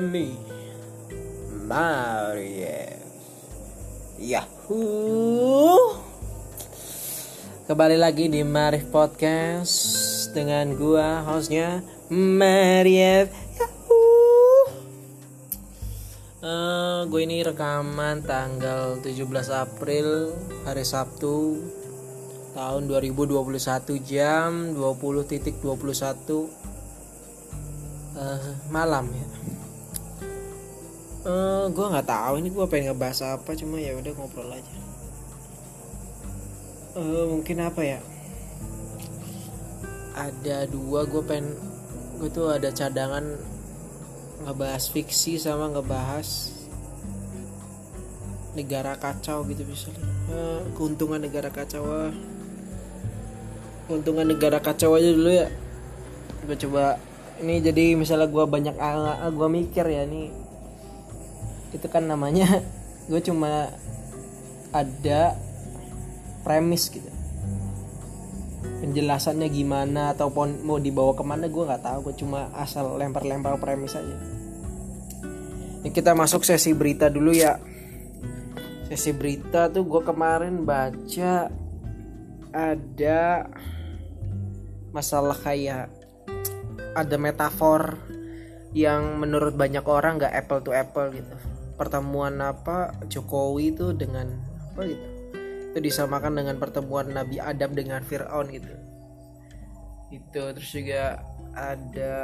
me. Maria Yahoo. Kembali lagi di Marif Podcast Dengan gua hostnya Maria Yahoo. Uh, Gue ini rekaman tanggal 17 April Hari Sabtu Tahun 2021 jam 20.21 uh, malam ya uh, gue nggak tahu ini gue pengen ngebahas apa cuma ya udah ngobrol aja. Uh, mungkin apa ya? Ada dua gue pengen gue tuh ada cadangan ngebahas fiksi sama ngebahas negara kacau gitu misalnya. Uh, keuntungan negara kacau keuntungan negara kacau aja dulu ya. Gue coba ini jadi misalnya gue banyak gue mikir ya nih itu kan namanya gue cuma ada premis gitu. Penjelasannya gimana ataupun mau dibawa ke mana gue nggak tahu. Gue cuma asal lempar-lempar premis aja. Ini kita masuk sesi berita dulu ya. Sesi berita tuh gue kemarin baca ada masalah kayak ada metafor yang menurut banyak orang nggak apple to apple gitu pertemuan apa Jokowi itu dengan apa gitu? Itu disamakan dengan pertemuan Nabi Adam dengan Fir'aun gitu. Itu terus juga ada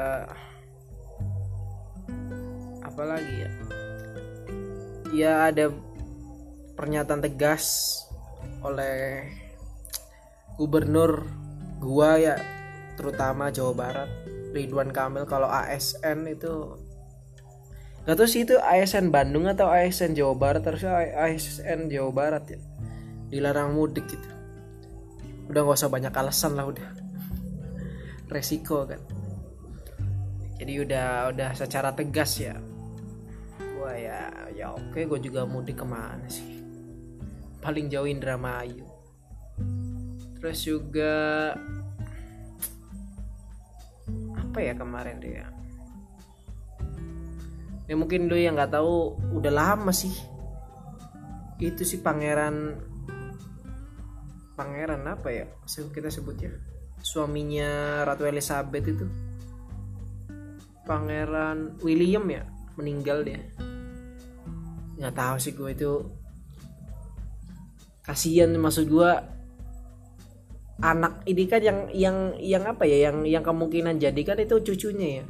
apa lagi ya? Ya ada pernyataan tegas oleh gubernur gua ya terutama Jawa Barat Ridwan Kamil. Kalau ASN itu Gak tau sih itu ASN Bandung atau ASN Jawa Barat? Harusnya ASN Jawa Barat ya. Dilarang mudik gitu. Udah gak usah banyak alasan lah udah. Resiko kan. Jadi udah udah secara tegas ya. Wah ya ya oke gue juga mudik ke mana sih? Paling jauh Indramayu. Terus juga apa ya kemarin deh ya mungkin lo yang nggak tahu udah lama sih. Itu sih pangeran pangeran apa ya? Kita sebutnya. Suaminya Ratu Elizabeth itu. Pangeran William ya meninggal dia. Nggak tahu sih gue itu. Kasihan maksud gue anak ini kan yang yang yang apa ya? Yang yang kemungkinan jadi kan itu cucunya ya.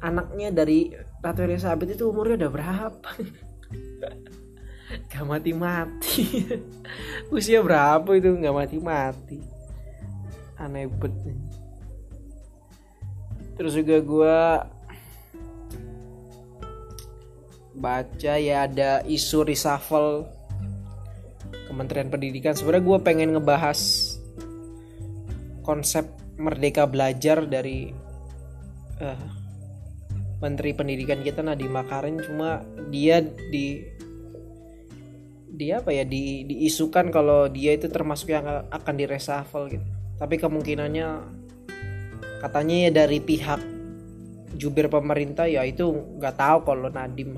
Anaknya dari Ratu Elizabeth itu umurnya udah berapa? Gak mati-mati. Usia berapa itu? Gak mati-mati. Aneh banget terus juga gue baca ya ada isu reshuffle Kementerian Pendidikan. Sebenarnya gue pengen ngebahas konsep merdeka belajar dari uh, Menteri Pendidikan kita Nadiem Makarim cuma dia di dia apa ya di diisukan kalau dia itu termasuk yang akan direshuffle gitu. Tapi kemungkinannya katanya ya dari pihak jubir pemerintah ya itu nggak tahu kalau Nadiem.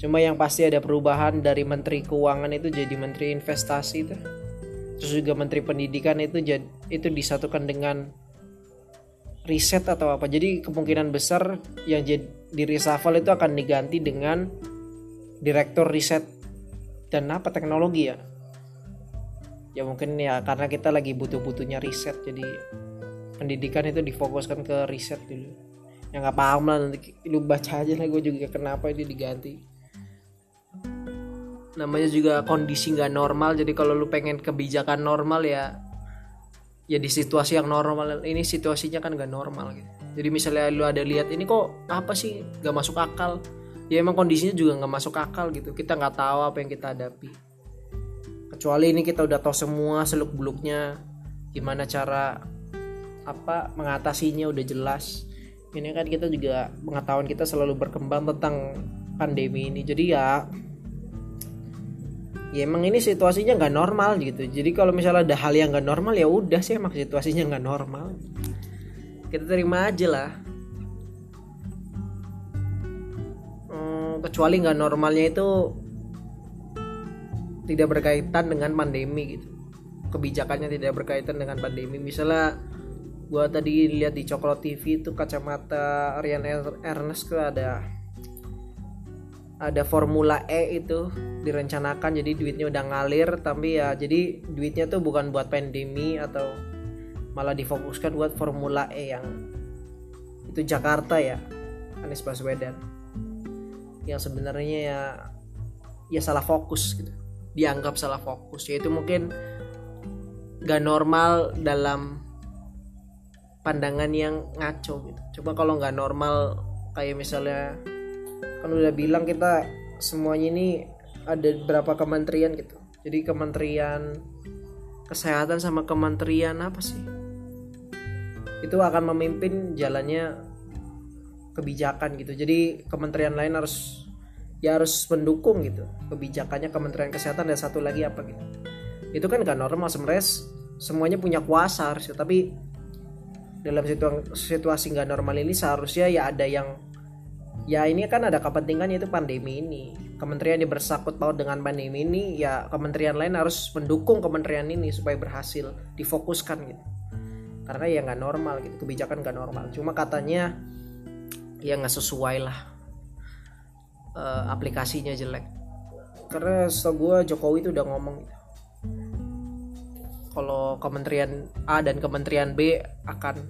Cuma yang pasti ada perubahan dari Menteri Keuangan itu jadi Menteri Investasi itu. Terus juga Menteri Pendidikan itu jadi itu disatukan dengan riset atau apa. Jadi kemungkinan besar yang jadi di reshuffle itu akan diganti dengan direktur riset dan apa teknologi ya. Ya mungkin ya karena kita lagi butuh-butuhnya riset jadi pendidikan itu difokuskan ke riset dulu. Ya nggak paham lah nanti lu baca aja lah gue juga kenapa ini diganti. Namanya juga kondisi nggak normal jadi kalau lu pengen kebijakan normal ya ya di situasi yang normal ini situasinya kan gak normal gitu. Jadi misalnya lu ada lihat ini kok apa sih? Gak masuk akal. Ya emang kondisinya juga gak masuk akal gitu. Kita nggak tahu apa yang kita hadapi. Kecuali ini kita udah tahu semua seluk beluknya gimana cara apa mengatasinya udah jelas. Ini kan kita juga pengetahuan kita selalu berkembang tentang pandemi ini. Jadi ya ya emang ini situasinya nggak normal gitu. Jadi kalau misalnya ada hal yang nggak normal ya udah sih emang situasinya nggak normal. Kita terima aja lah. Kecuali nggak normalnya itu tidak berkaitan dengan pandemi gitu. Kebijakannya tidak berkaitan dengan pandemi. Misalnya gua tadi lihat di Coklat TV itu kacamata Rian Ernest tuh ada ada Formula E itu direncanakan jadi duitnya udah ngalir tapi ya jadi duitnya tuh bukan buat pandemi atau malah difokuskan buat Formula E yang itu Jakarta ya Anies Baswedan. Yang sebenarnya ya ya salah fokus gitu. Dianggap salah fokus yaitu mungkin gak normal dalam pandangan yang ngaco gitu. Coba kalau nggak normal kayak misalnya kan udah bilang kita semuanya ini ada berapa kementerian gitu. Jadi kementerian kesehatan sama kementerian apa sih? Itu akan memimpin jalannya kebijakan gitu. Jadi kementerian lain harus ya harus mendukung gitu kebijakannya kementerian kesehatan dan satu lagi apa gitu. Itu kan gak normal sebenarnya. Semuanya punya kuasa harusnya. Tapi dalam situasi nggak normal ini seharusnya ya ada yang ya ini kan ada kepentingan yaitu pandemi ini. Kementerian yang bersangkut paut dengan pandemi ini ya kementerian lain harus mendukung kementerian ini supaya berhasil difokuskan gitu. Karena ya nggak normal gitu kebijakan nggak normal. Cuma katanya ya nggak sesuai lah uh, aplikasinya jelek. Karena setahu gue Jokowi itu udah ngomong gitu. Kalau kementerian A dan kementerian B akan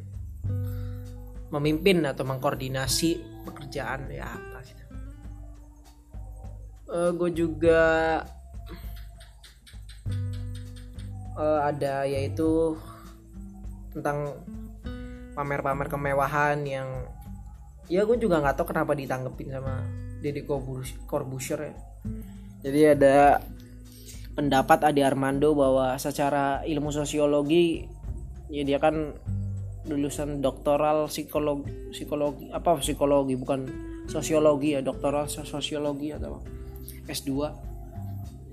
memimpin atau mengkoordinasi pekerjaan ya apa gitu. Uh, gue juga uh, ada yaitu tentang pamer-pamer kemewahan yang ya gue juga nggak tahu kenapa ditanggepin sama Deddy Corbusier ya jadi ada pendapat Adi Armando bahwa secara ilmu sosiologi ya dia kan lulusan doktoral psikologi psikologi apa psikologi bukan sosiologi ya doktoral sosiologi atau S2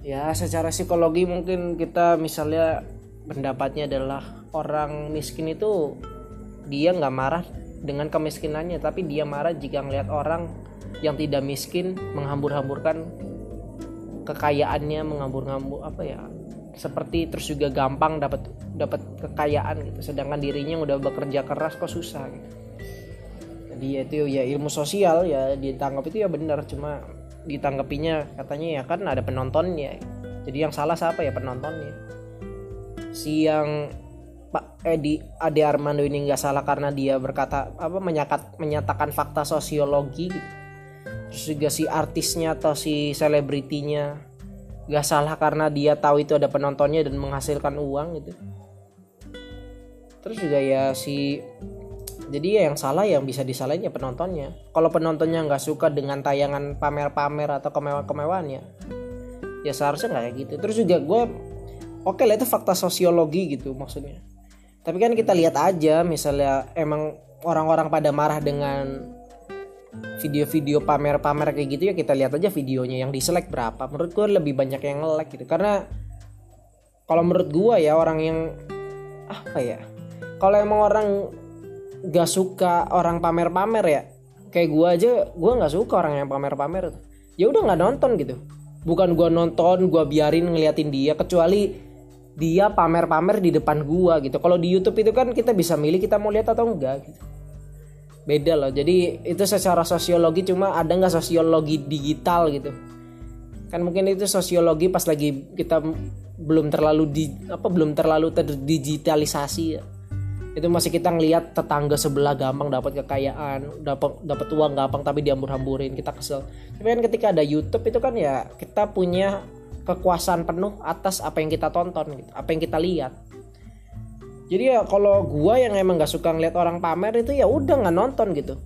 ya secara psikologi mungkin kita misalnya pendapatnya adalah orang miskin itu dia nggak marah dengan kemiskinannya tapi dia marah jika melihat orang yang tidak miskin menghambur-hamburkan kekayaannya menghambur-hambur apa ya seperti terus juga gampang dapat dapat kekayaan gitu. Sedangkan dirinya udah bekerja keras kok susah gitu. Jadi ya itu ya ilmu sosial ya ditangkap itu ya benar. Cuma ditanggapinya katanya ya kan ada penontonnya. Jadi yang salah siapa ya penontonnya? Si yang Pak Edi Ade Armando ini nggak salah karena dia berkata apa menyakat menyatakan fakta sosiologi gitu. Terus juga si artisnya atau si selebritinya gak salah karena dia tahu itu ada penontonnya dan menghasilkan uang gitu. Terus juga ya si jadi ya yang salah yang bisa disalahin ya penontonnya. Kalau penontonnya nggak suka dengan tayangan pamer-pamer atau kemewahan-kemewahan ya ya seharusnya nggak kayak gitu. Terus juga gue oke okay lah itu fakta sosiologi gitu maksudnya. Tapi kan kita lihat aja misalnya emang orang-orang pada marah dengan video-video pamer-pamer kayak gitu ya kita lihat aja videonya yang diselek berapa. Menurut gue lebih banyak yang nge-like gitu. Karena kalau menurut gue ya orang yang apa ya kalau emang orang gak suka orang pamer-pamer ya kayak gue aja gue nggak suka orang yang pamer-pamer. Ya udah nggak nonton gitu. Bukan gue nonton gue biarin ngeliatin dia kecuali dia pamer-pamer di depan gue gitu. Kalau di YouTube itu kan kita bisa milih kita mau lihat atau enggak gitu beda loh. Jadi itu secara sosiologi cuma ada nggak sosiologi digital gitu? Kan mungkin itu sosiologi pas lagi kita belum terlalu di apa belum terlalu terdigitalisasi ya. Itu masih kita ngelihat tetangga sebelah gampang dapat kekayaan dapat dapat uang gampang tapi diambur-hamburin kita kesel. Tapi kan ketika ada YouTube itu kan ya kita punya kekuasaan penuh atas apa yang kita tonton gitu apa yang kita lihat jadi ya kalau gua yang emang gak suka ngeliat orang pamer itu ya udah nggak nonton gitu.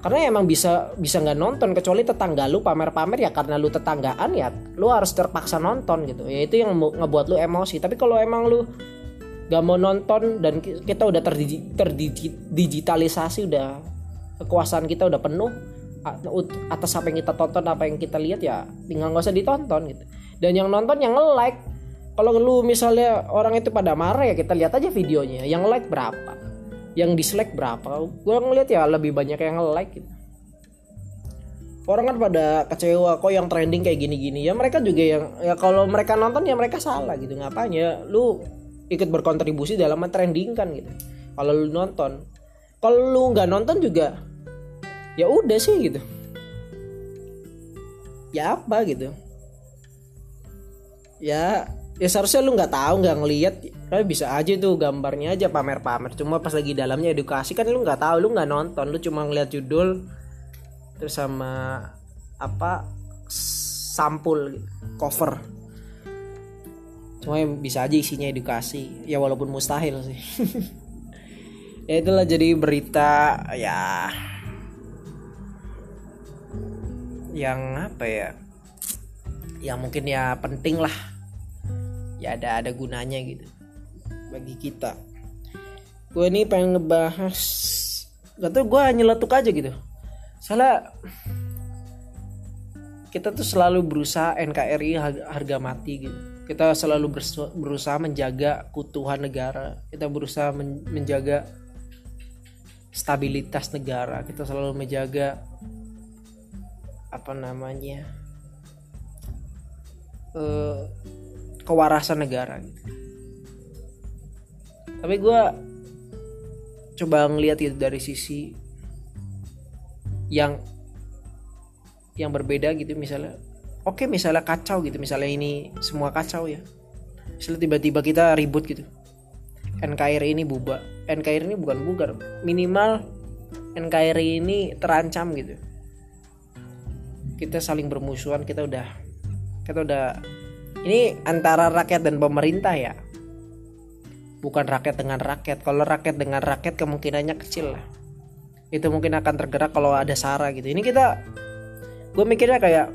Karena emang bisa bisa nggak nonton kecuali tetangga lu pamer-pamer ya karena lu tetanggaan ya lu harus terpaksa nonton gitu. Ya itu yang ngebuat lu emosi. Tapi kalau emang lu gak mau nonton dan kita udah terdigitalisasi udah kekuasaan kita udah penuh atas apa yang kita tonton apa yang kita lihat ya tinggal nggak usah ditonton gitu. Dan yang nonton yang nge-like kalau lu misalnya orang itu pada marah ya kita lihat aja videonya. Yang like berapa? Yang dislike berapa? Gue ngeliat ya lebih banyak yang like gitu. Orang kan pada kecewa kok yang trending kayak gini-gini? Ya mereka juga yang ya kalau mereka nonton ya mereka salah gitu. Ngapain ya? Lu ikut berkontribusi dalam trending kan gitu. Kalau lu nonton. Kalau lu nggak nonton juga ya udah sih gitu. Ya apa gitu? Ya ya seharusnya lu nggak tahu nggak ngelihat. Tapi bisa aja tuh gambarnya aja pamer-pamer. Cuma pas lagi dalamnya edukasi kan lu nggak tahu lu nggak nonton. Lu cuma ngeliat judul terus sama apa sampul cover. Cuma bisa aja isinya edukasi. Ya walaupun mustahil sih. Ya itulah jadi berita ya yang apa ya? Yang mungkin ya penting lah ya ada ada gunanya gitu. Bagi kita. Gue ini pengen ngebahas gak tau gue nyeletuk aja gitu. Salah kita tuh selalu berusaha NKRI harga mati gitu. Kita selalu berusaha menjaga kutuhan negara. Kita berusaha menjaga stabilitas negara. Kita selalu menjaga apa namanya uh, kewarasan negara gitu. Tapi gue coba ngeliat itu dari sisi yang yang berbeda gitu misalnya oke misalnya kacau gitu misalnya ini semua kacau ya. Misalnya tiba-tiba kita ribut gitu. NKRI ini bubar NKRI ini bukan bugar minimal NKRI ini terancam gitu. Kita saling bermusuhan kita udah kita udah ini antara rakyat dan pemerintah ya. Bukan rakyat dengan rakyat. Kalau rakyat dengan rakyat kemungkinannya kecil lah. Itu mungkin akan tergerak kalau ada sara gitu. Ini kita gue mikirnya kayak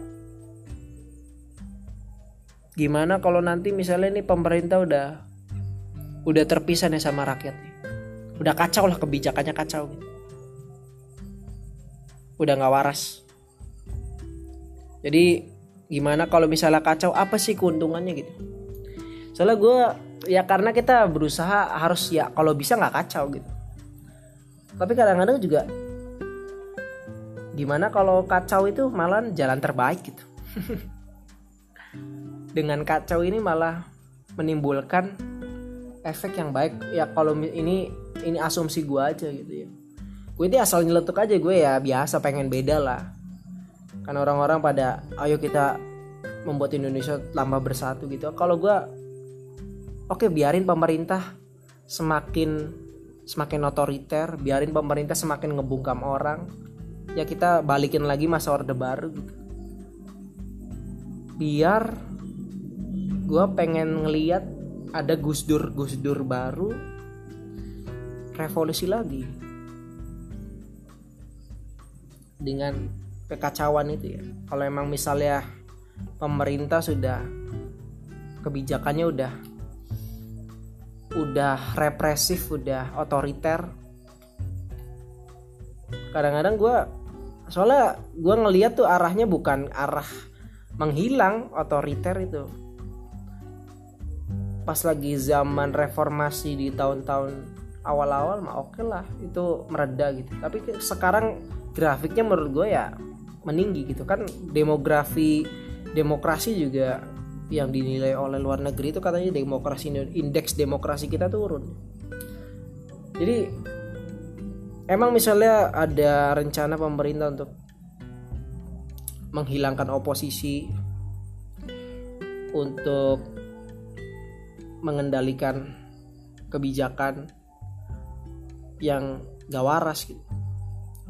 gimana kalau nanti misalnya ini pemerintah udah udah terpisah nih sama rakyat nih. Udah kacau lah kebijakannya kacau gitu. Udah nggak waras. Jadi gimana kalau misalnya kacau apa sih keuntungannya gitu? Soalnya gue ya karena kita berusaha harus ya kalau bisa nggak kacau gitu. Tapi kadang-kadang juga gimana kalau kacau itu malah jalan terbaik gitu. Dengan kacau ini malah menimbulkan efek yang baik. Ya kalau ini ini asumsi gue aja gitu ya. Gue ini asal nyeletuk aja gue ya biasa pengen beda lah kan orang-orang pada ayo kita membuat Indonesia tambah bersatu gitu. Kalau gue oke okay, biarin pemerintah semakin semakin otoriter biarin pemerintah semakin ngebungkam orang. Ya kita balikin lagi masa orde baru gitu. Biar gue pengen ngeliat ada gusdur gusdur baru revolusi lagi. Dengan kekacauan itu ya. Kalau emang misalnya pemerintah sudah kebijakannya udah udah represif udah otoriter kadang-kadang gue soalnya gue ngeliat tuh arahnya bukan arah menghilang otoriter itu. Pas lagi zaman reformasi di tahun-tahun awal-awal mah oke okay lah itu mereda gitu. Tapi sekarang grafiknya menurut gue ya meninggi gitu. Kan demografi demokrasi juga yang dinilai oleh luar negeri itu katanya demokrasi indeks demokrasi kita turun. Jadi emang misalnya ada rencana pemerintah untuk menghilangkan oposisi untuk mengendalikan kebijakan yang gak waras gitu.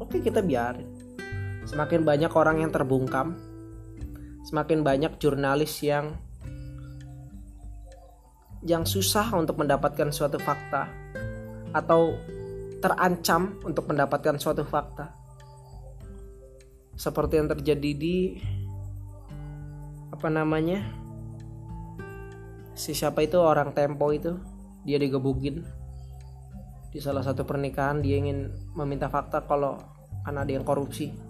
Oke kita biarin semakin banyak orang yang terbungkam semakin banyak jurnalis yang yang susah untuk mendapatkan suatu fakta atau terancam untuk mendapatkan suatu fakta. Seperti yang terjadi di apa namanya si siapa itu orang Tempo itu dia digebukin di salah satu pernikahan dia ingin meminta fakta kalau kan ada yang korupsi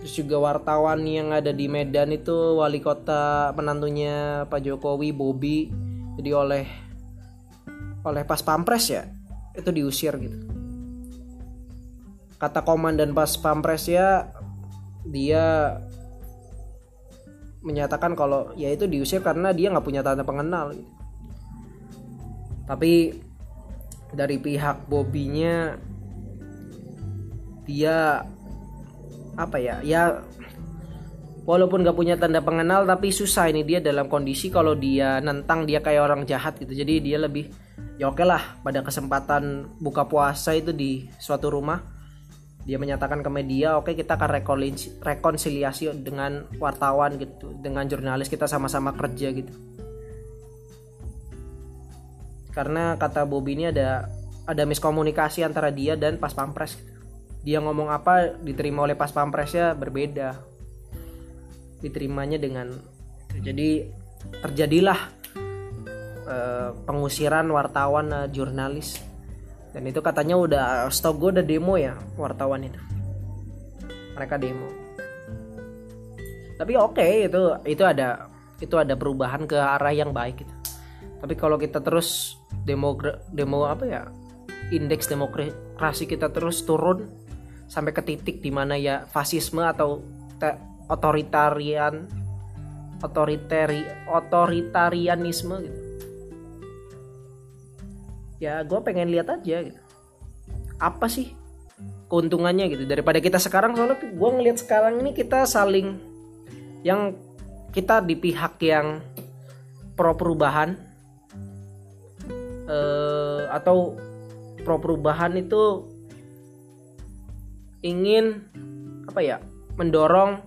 terus juga wartawan yang ada di Medan itu wali kota penantunya Pak Jokowi Bobi jadi oleh oleh pas pampres ya itu diusir gitu kata komandan pas pampres ya dia menyatakan kalau ya itu diusir karena dia nggak punya tanda pengenal gitu. tapi dari pihak Bobinya dia apa ya ya walaupun gak punya tanda pengenal tapi susah ini dia dalam kondisi kalau dia nentang dia kayak orang jahat gitu. Jadi dia lebih ya oke lah pada kesempatan buka puasa itu di suatu rumah dia menyatakan ke media oke kita akan rekonsiliasi dengan wartawan gitu dengan jurnalis kita sama-sama kerja gitu. Karena kata Bobby ini ada ada miskomunikasi antara dia dan pas pampres dia ngomong apa diterima oleh pas pampresnya berbeda. Diterimanya dengan jadi terjadilah uh, pengusiran wartawan uh, jurnalis. Dan itu katanya udah stok gue udah demo ya wartawan itu. Mereka demo. Tapi oke okay, itu itu ada itu ada perubahan ke arah yang baik gitu. tapi kalau kita terus demo demo apa ya indeks demokrasi kita terus turun sampai ke titik di mana ya fasisme atau otoritarian otoritari otoritarianisme gitu. Ya gue pengen lihat aja gitu. Apa sih keuntungannya gitu? Daripada kita sekarang soalnya gue ngelihat sekarang ini kita saling yang kita di pihak yang pro perubahan uh, atau pro perubahan itu ingin apa ya mendorong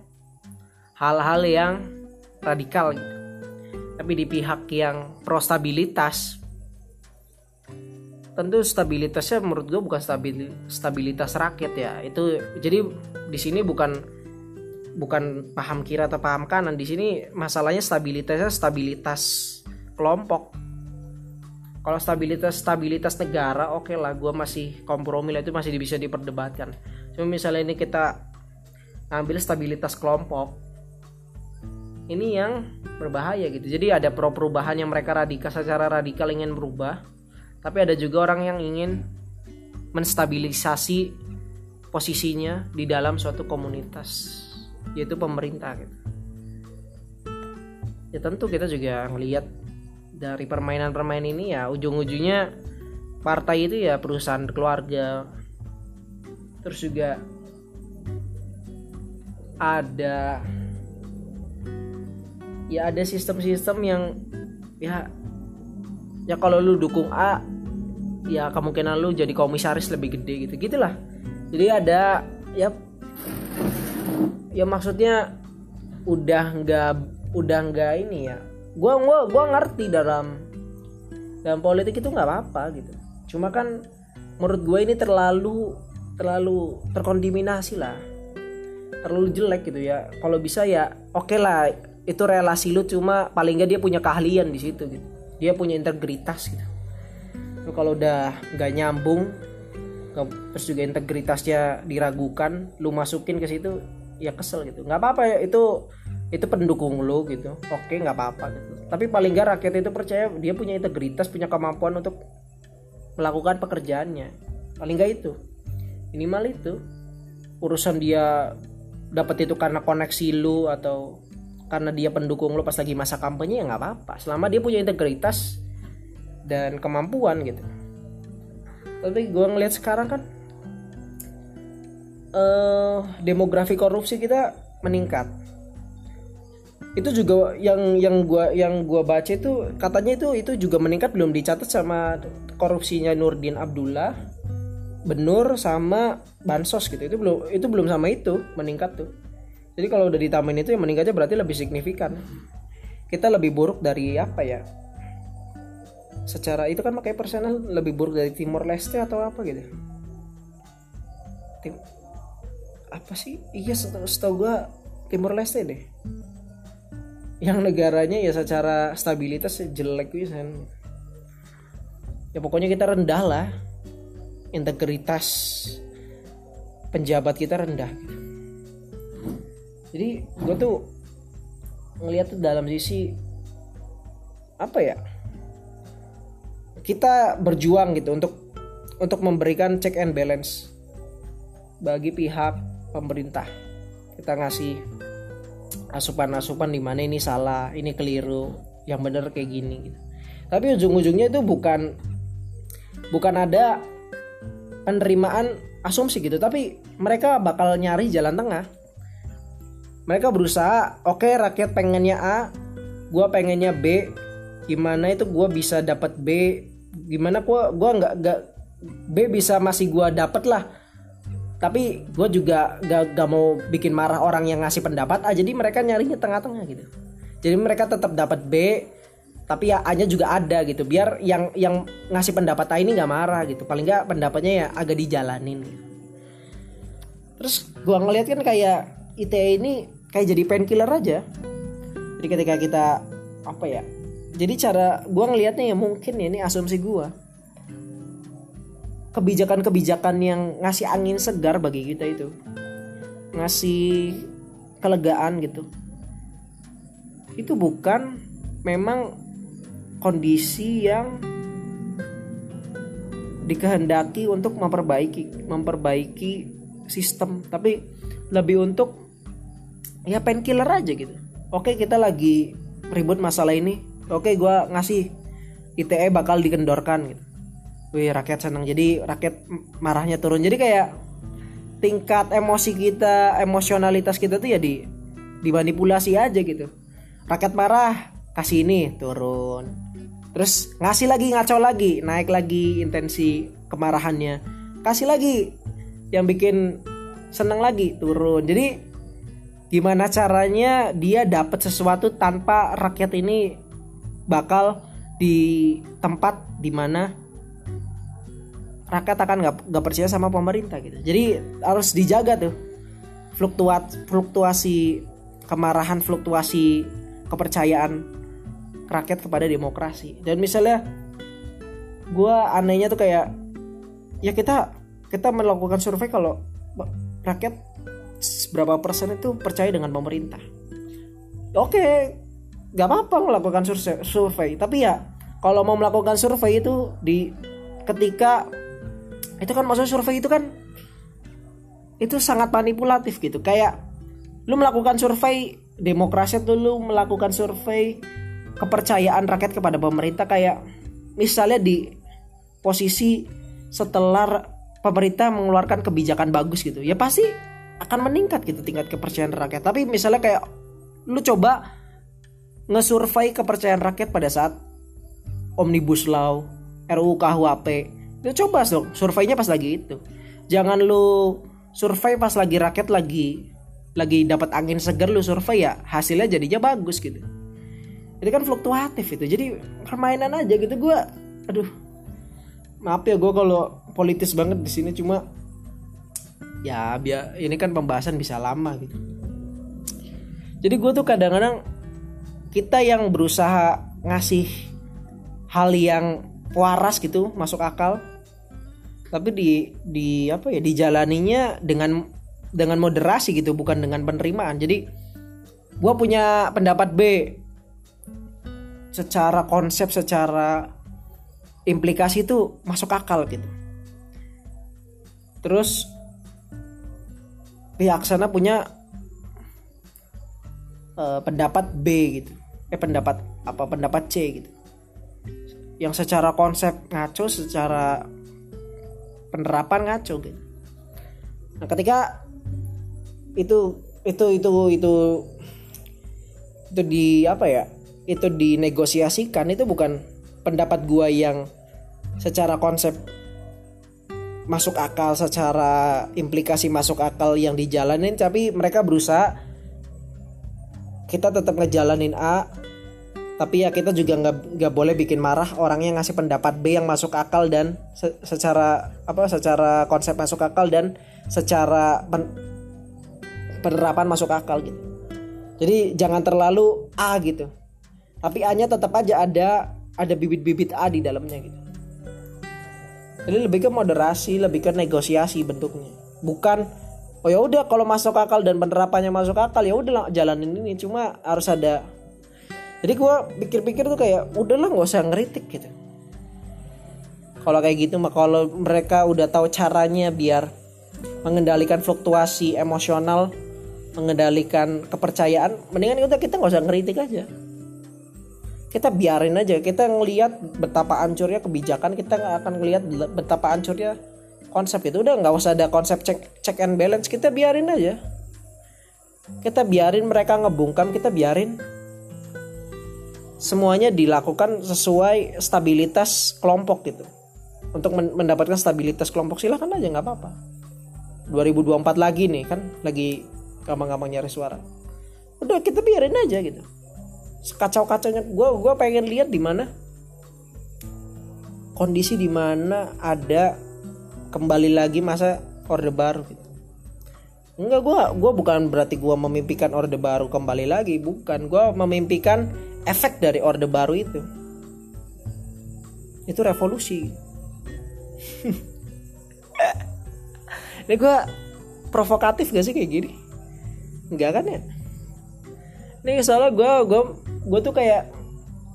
hal-hal yang radikal gitu. Tapi di pihak yang pro stabilitas tentu stabilitasnya menurut gue bukan stabil stabilitas rakyat ya. Itu jadi di sini bukan bukan paham kiri atau paham kanan. Di sini masalahnya stabilitasnya stabilitas kelompok. Kalau stabilitas stabilitas negara oke okay lah gue masih kompromi lah. Itu masih bisa diperdebatkan cuma misalnya ini kita ambil stabilitas kelompok ini yang berbahaya gitu. Jadi ada pro perubahan yang mereka radikal secara radikal ingin berubah tapi ada juga orang yang ingin menstabilisasi posisinya di dalam suatu komunitas yaitu pemerintah gitu. Ya tentu kita juga melihat dari permainan-permainan ini ya ujung-ujungnya partai itu ya perusahaan keluarga terus juga ada ya ada sistem-sistem yang ya ya kalau lu dukung A ya kemungkinan lu jadi komisaris lebih gede gitu gitulah. Jadi ada ya ya maksudnya udah nggak udah nggak ini ya. Gua gua gua ngerti dalam dalam politik itu nggak apa-apa gitu. Cuma kan menurut gue ini terlalu terlalu terkontaminasi lah. Terlalu jelek gitu ya. Kalau bisa ya oke okay lah itu relasi lu cuma paling nggak dia punya keahlian di situ gitu. Dia punya integritas gitu. Kalau udah nggak nyambung terus juga integritasnya diragukan lu masukin ke situ ya kesel gitu. Nggak apa-apa ya itu itu pendukung lo gitu. Oke nggak apa-apa gitu. Tapi paling nggak rakyat itu percaya dia punya integritas punya kemampuan untuk melakukan pekerjaannya. Paling nggak itu minimal itu urusan dia dapat itu karena koneksi lu atau karena dia pendukung lo pas lagi masa kampanye ya nggak apa-apa. Selama dia punya integritas dan kemampuan gitu. Tapi gue ngeliat sekarang kan uh, demografi korupsi kita meningkat. Itu juga yang yang gua yang gua baca itu katanya itu itu juga meningkat belum dicatat sama korupsinya Nurdin Abdullah Benur sama bansos gitu. Itu belum itu belum sama itu meningkat tuh. Jadi kalau udah ditambahin itu yang meningkatnya berarti lebih signifikan. Kita lebih buruk dari apa ya? Secara itu kan pakai persenan lebih buruk dari Timor Leste atau apa gitu. Tim apa sih? Iya setahu, setahu gua Timor Leste deh. Yang negaranya ya secara stabilitas jelek bisa ya pokoknya kita rendah lah integritas penjabat kita rendah gitu. jadi gue tuh ngeliat tuh dalam sisi apa ya kita berjuang gitu untuk untuk memberikan check and balance bagi pihak pemerintah kita ngasih asupan-asupan di mana ini salah ini keliru yang bener kayak gini gitu tapi ujung-ujungnya itu bukan bukan ada penerimaan asumsi gitu. Tapi mereka bakal nyari jalan tengah. Mereka berusaha oke okay, rakyat pengennya A gue pengennya B. Gimana itu gue bisa dapat B? Gimana gue gua nggak nggak B bisa masih gue dapet lah. Tapi gue juga gak, gak mau bikin marah orang yang ngasih pendapat ah jadi mereka nyarinya tengah-tengah gitu. Jadi mereka tetap dapat B tapi ya A nya juga ada gitu. Biar yang yang ngasih pendapat A ini nggak marah gitu. Paling nggak pendapatnya ya agak dijalanin gitu. terus gue ngeliat kan kayak ITE ini kayak jadi painkiller aja. Jadi ketika kita apa ya jadi cara gue ngelihatnya ya mungkin ya ini asumsi gue kebijakan-kebijakan yang ngasih angin segar bagi kita itu. Ngasih kelegaan gitu. Itu bukan memang kondisi yang dikehendaki untuk memperbaiki memperbaiki sistem. Tapi lebih untuk ya painkiller aja gitu. Oke kita lagi ribut masalah ini. Oke gue ngasih ITE bakal dikendorkan gitu. Wih rakyat senang jadi rakyat marahnya turun. Jadi kayak tingkat emosi kita emosionalitas kita tuh ya di dimanipulasi aja gitu. Rakyat marah kasih ini turun terus ngasih lagi ngaco lagi naik lagi intensi kemarahannya. Kasih lagi yang bikin seneng lagi turun. Jadi gimana caranya dia dapat sesuatu tanpa rakyat ini bakal di tempat di mana rakyat akan nggak nggak percaya sama pemerintah gitu. Jadi harus dijaga tuh fluktuat fluktuasi kemarahan fluktuasi kepercayaan rakyat kepada demokrasi. Dan misalnya gue anehnya tuh kayak ya kita kita melakukan survei kalau rakyat berapa persen itu percaya dengan pemerintah. Oke nggak apa-apa melakukan survei. Tapi ya kalau mau melakukan survei itu di ketika itu kan maksudnya survei itu kan itu sangat manipulatif gitu. Kayak lu melakukan survei demokrasi tuh lu melakukan survei kepercayaan rakyat kepada pemerintah kayak misalnya di posisi setelah pemerintah mengeluarkan kebijakan bagus gitu ya pasti akan meningkat gitu tingkat kepercayaan rakyat. Tapi misalnya kayak lu coba ngesurvei kepercayaan rakyat pada saat Omnibus Law, RUU KUHP. Lu coba dong surveinya pas lagi itu. Jangan lu survei pas lagi rakyat lagi lagi dapat angin segar lu survei ya hasilnya jadinya bagus gitu. Jadi kan fluktuatif itu. Jadi permainan aja gitu. Gua aduh. Maaf ya gue kalau politis banget di sini. Cuma ya biar ini kan pembahasan bisa lama gitu. Jadi gue tuh kadang-kadang kita yang berusaha ngasih hal yang waras gitu masuk akal. Tapi di di apa ya dijalaninya dengan dengan moderasi gitu bukan dengan penerimaan. Jadi gue punya pendapat B secara konsep secara implikasi itu masuk akal gitu. Terus pihak sana punya uh, pendapat B gitu. Eh pendapat apa? Pendapat C gitu. Yang secara konsep ngaco secara penerapan ngaco gitu. Nah ketika itu itu itu itu itu di apa ya itu dinegosiasikan itu bukan pendapat gua yang secara konsep masuk akal secara implikasi masuk akal yang dijalanin tapi mereka berusaha. Kita tetap ngejalanin A tapi ya kita juga nggak nggak boleh bikin marah orang yang ngasih pendapat B yang masuk akal dan se secara apa secara konsep masuk akal dan secara pen penerapan masuk akal gitu. Jadi jangan terlalu A gitu tapi A nya tetap aja ada ada bibit-bibit A di dalamnya gitu. Jadi lebih ke moderasi lebih ke negosiasi bentuknya. Bukan oh ya udah kalau masuk akal dan penerapannya masuk akal ya udah jalanin ini. Cuma harus ada jadi gue pikir-pikir tuh kayak udahlah nggak usah ngeritik gitu. Kalau kayak gitu mah kalau mereka udah tahu caranya biar mengendalikan fluktuasi emosional mengendalikan kepercayaan mendingan kita kita nggak usah ngeritik aja kita biarin aja. Kita ngelihat betapa hancurnya kebijakan kita nggak akan ngelihat betapa hancurnya konsep itu. Udah nggak usah ada konsep check check and balance. Kita biarin aja. Kita biarin mereka ngebungkam kita biarin. Semuanya dilakukan sesuai stabilitas kelompok gitu. Untuk mendapatkan stabilitas kelompok silahkan aja nggak apa-apa. 2024 lagi nih kan? Lagi gampang-gampang nyari suara. Udah kita biarin aja gitu sekacau-kacaunya. Gue gue pengen lihat di mana. Kondisi di mana ada kembali lagi masa orde baru gitu. Enggak gue gue bukan berarti gue memimpikan orde baru kembali lagi. Bukan gue memimpikan efek dari orde baru itu. Itu revolusi. Ini gue provokatif gak sih kayak gini? Enggak kan ya? Ini soalnya gue gue gue tuh kayak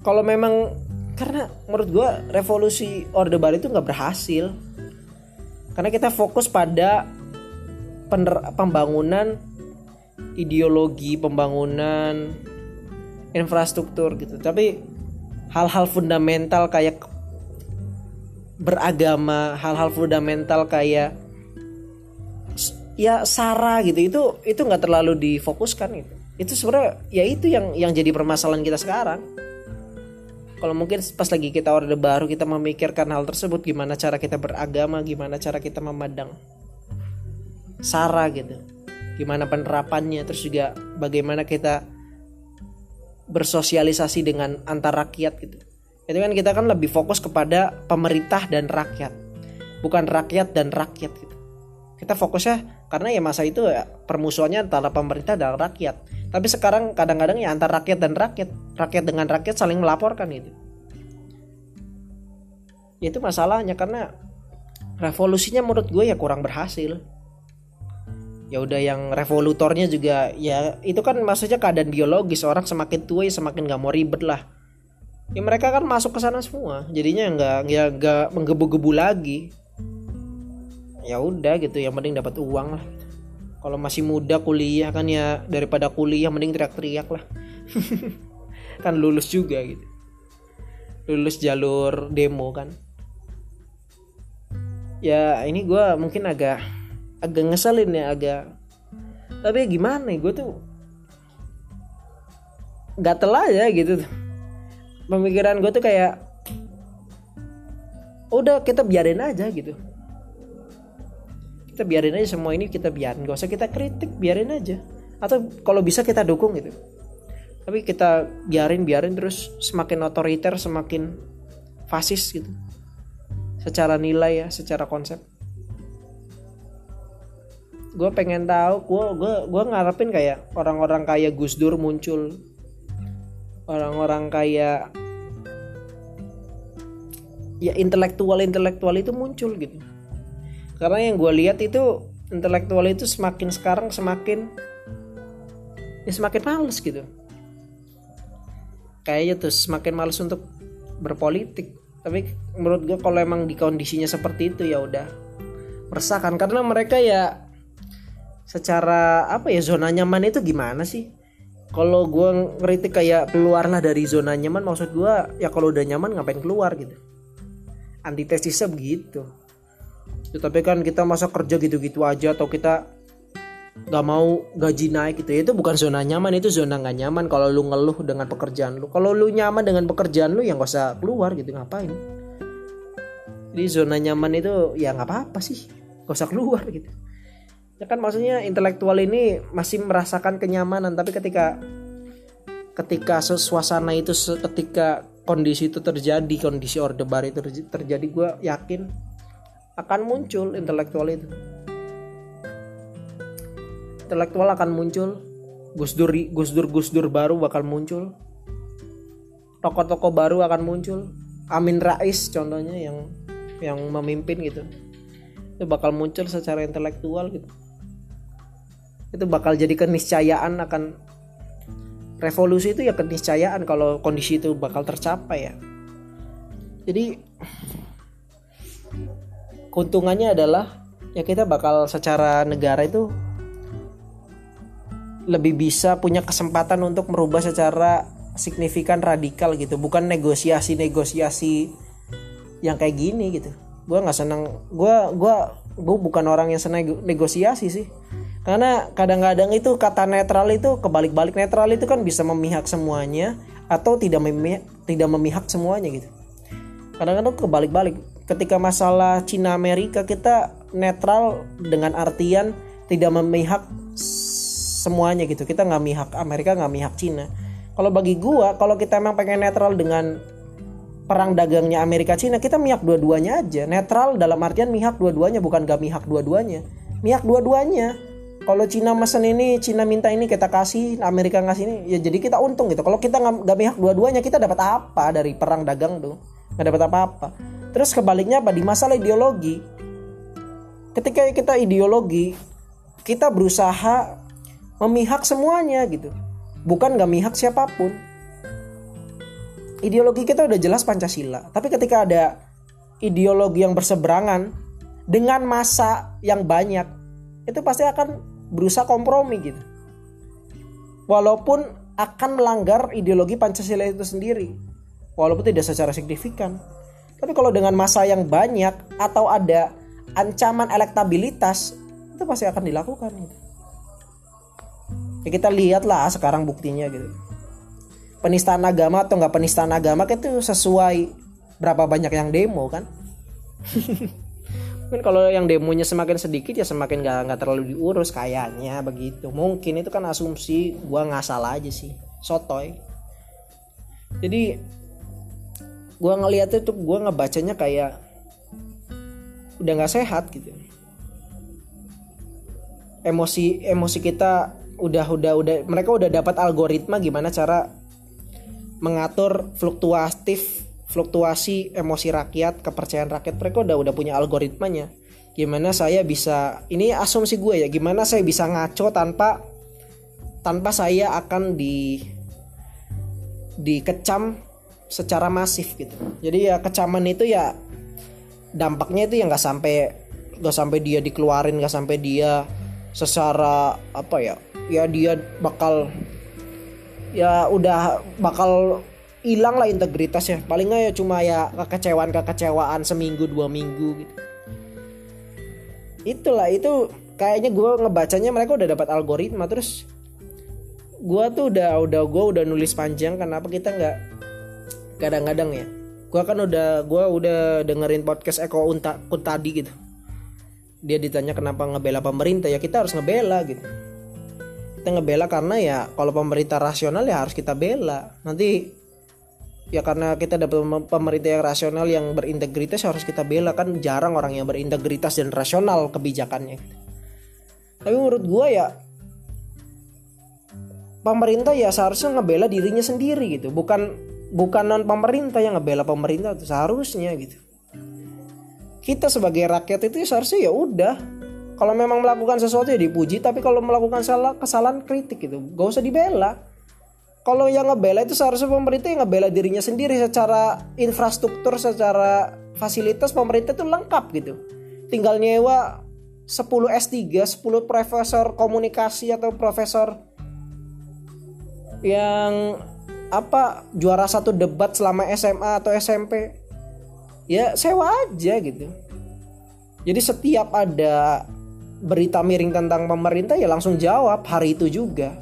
kalau memang karena menurut gue revolusi orde baru itu nggak berhasil. Karena kita fokus pada pener, pembangunan ideologi pembangunan infrastruktur gitu. Tapi hal-hal fundamental kayak beragama hal-hal fundamental kayak ya sara gitu itu itu nggak terlalu difokuskan gitu itu sebenarnya ya itu yang yang jadi permasalahan kita sekarang. Kalau mungkin pas lagi kita orde baru kita memikirkan hal tersebut gimana cara kita beragama gimana cara kita memandang sara gitu. Gimana penerapannya terus juga bagaimana kita bersosialisasi dengan antar rakyat gitu. Itu kan kita kan lebih fokus kepada pemerintah dan rakyat bukan rakyat dan rakyat gitu. Kita fokusnya karena ya masa itu ya, permusuhannya antara pemerintah dan rakyat tapi sekarang kadang-kadang ya antara rakyat dan rakyat. Rakyat dengan rakyat saling melaporkan itu. Itu masalahnya karena revolusinya menurut gue ya kurang berhasil. Ya udah yang revolutornya juga ya itu kan maksudnya keadaan biologis. Orang semakin tua ya semakin gak mau ribet lah. Ya mereka kan masuk ke sana semua. Jadinya nggak ya nggak menggebu-gebu lagi. Ya udah gitu yang penting dapat uang lah kalau masih muda kuliah kan ya daripada kuliah mending teriak-teriak lah. Kan lulus juga gitu. Lulus jalur demo kan. Ya ini gue mungkin agak agak ngeselin ya agak. Tapi gimana ya gue tuh gatel aja gitu pemikiran gue tuh kayak udah kita biarin aja gitu kita biarin aja semua ini kita biarin. Gak usah kita kritik biarin aja. Atau kalau bisa kita dukung gitu. Tapi kita biarin biarin terus semakin otoriter semakin fasis gitu. Secara nilai ya secara konsep. Gue pengen tahu gue gue gue ngarepin kayak orang-orang kayak Gus Dur muncul. Orang-orang kayak ya intelektual intelektual itu muncul gitu karena yang gue lihat itu intelektual itu semakin sekarang semakin ya semakin males gitu. Kayaknya tuh semakin males untuk berpolitik. Tapi menurut gue kalau emang di kondisinya seperti itu ya udah. Meresahkan. Karena mereka ya secara apa ya zona nyaman itu gimana sih? Kalau gue ngeritik kayak keluarlah dari zona nyaman maksud gue ya kalau udah nyaman ngapain keluar gitu? Antitesisnya begitu ya, tapi kan kita masa kerja gitu-gitu aja atau kita nggak mau gaji naik gitu itu bukan zona nyaman itu zona nggak nyaman kalau lu ngeluh dengan pekerjaan lu. Kalau lu nyaman dengan pekerjaan lu yang gak usah keluar gitu ngapain? Jadi zona nyaman itu ya nggak apa-apa sih gak usah keluar gitu. Ya kan maksudnya intelektual ini masih merasakan kenyamanan tapi ketika ketika suasana itu ketika kondisi itu terjadi kondisi orde baru itu terjadi gue yakin akan muncul intelektual itu. Intelektual akan muncul. Gus Dur Gus Dur Gus Dur baru bakal muncul. Tokoh-tokoh baru akan muncul. Amin Rais contohnya yang yang memimpin gitu. Itu bakal muncul secara intelektual gitu. Itu bakal jadi keniscayaan akan revolusi itu ya keniscayaan kalau kondisi itu bakal tercapai ya. Jadi keuntungannya adalah ya kita bakal secara negara itu lebih bisa punya kesempatan untuk merubah secara signifikan radikal gitu. Bukan negosiasi negosiasi yang kayak gini gitu. Gue nggak senang gue gue gue bukan orang yang senang negosiasi sih. Karena kadang-kadang itu kata netral itu kebalik-balik netral itu kan bisa memihak semuanya atau tidak memihak tidak memihak semuanya gitu. Kadang-kadang kebalik-balik ketika masalah Cina Amerika kita netral dengan artian tidak memihak semuanya gitu. Kita nggak mihak Amerika nggak mihak Cina. Kalau bagi gua kalau kita emang pengen netral dengan perang dagangnya Amerika Cina kita mihak dua-duanya aja. Netral dalam artian mihak dua-duanya bukan gak mihak dua-duanya. Mihak dua-duanya. Kalau Cina mesen ini Cina minta ini kita kasih Amerika ngasih ini ya jadi kita untung gitu. Kalau kita nggak mihak dua-duanya kita dapat apa dari perang dagang tuh nggak dapat apa-apa terus kebaliknya apa di masalah ideologi ketika kita ideologi kita berusaha memihak semuanya gitu bukan nggak mihak siapa pun ideologi kita udah jelas Pancasila. Tapi ketika ada ideologi yang berseberangan dengan masa yang banyak, itu pasti akan berusaha kompromi gitu. Walaupun akan melanggar ideologi Pancasila itu sendiri. Walaupun tidak secara signifikan. Tapi kalau dengan masa yang banyak atau ada ancaman elektabilitas, itu pasti akan dilakukan gitu. Ya kita lihatlah sekarang buktinya gitu. Penistaan agama atau nggak penistaan agama kan itu sesuai berapa banyak yang demo kan? Mungkin kalau yang demonya semakin sedikit ya semakin nggak nggak terlalu diurus kayaknya begitu. Mungkin itu kan asumsi gua nggak salah aja sih. Sotoy. Jadi gua ngeliat itu gua ngebacanya kayak udah nggak sehat gitu. Emosi emosi kita udah udah udah mereka udah dapat algoritma gimana cara mengatur fluktuatif fluktuasi emosi rakyat kepercayaan rakyat mereka udah udah punya algoritmanya. Gimana saya bisa ini asumsi gue ya gimana saya bisa ngaco tanpa tanpa saya akan di dikecam secara masif gitu. Jadi ya kecaman itu ya dampaknya itu ya nggak sampai nggak sampai dia dikeluarin nggak sampai dia secara apa ya ya dia bakal ya udah bakal hilang lah integritasnya. Paling ya cuma ya kekecewaan kekecewaan seminggu dua minggu gitu. Itulah itu kayaknya gue ngebacanya mereka udah dapat algoritma. Terus gue tuh udah udah gue udah nulis panjang kenapa kita nggak kadang-kadang ya. Gue kan udah gue udah dengerin podcast Eko Unta tadi gitu. Dia ditanya kenapa ngebela pemerintah ya kita harus ngebela gitu. Kita ngebela karena ya kalau pemerintah rasional ya harus kita bela. Nanti ya karena kita dapat pemerintah yang rasional yang berintegritas harus kita bela. Kan jarang orang yang berintegritas dan rasional kebijakannya tapi menurut gue ya pemerintah ya seharusnya ngebela dirinya sendiri gitu. Bukan bukan non pemerintah yang ngebela pemerintah itu seharusnya gitu. Kita sebagai rakyat itu seharusnya ya udah. Kalau memang melakukan sesuatu ya dipuji tapi kalau melakukan salah kesalahan kritik gitu. Gak usah dibela. Kalau yang ngebela itu seharusnya pemerintah yang ngebela dirinya sendiri secara infrastruktur secara fasilitas pemerintah itu lengkap gitu. Tinggal nyewa 10 S3 10 profesor komunikasi atau profesor yang apa juara satu debat selama SMA atau SMP ya sewa aja gitu. Jadi setiap ada berita miring tentang pemerintah ya langsung jawab hari itu juga.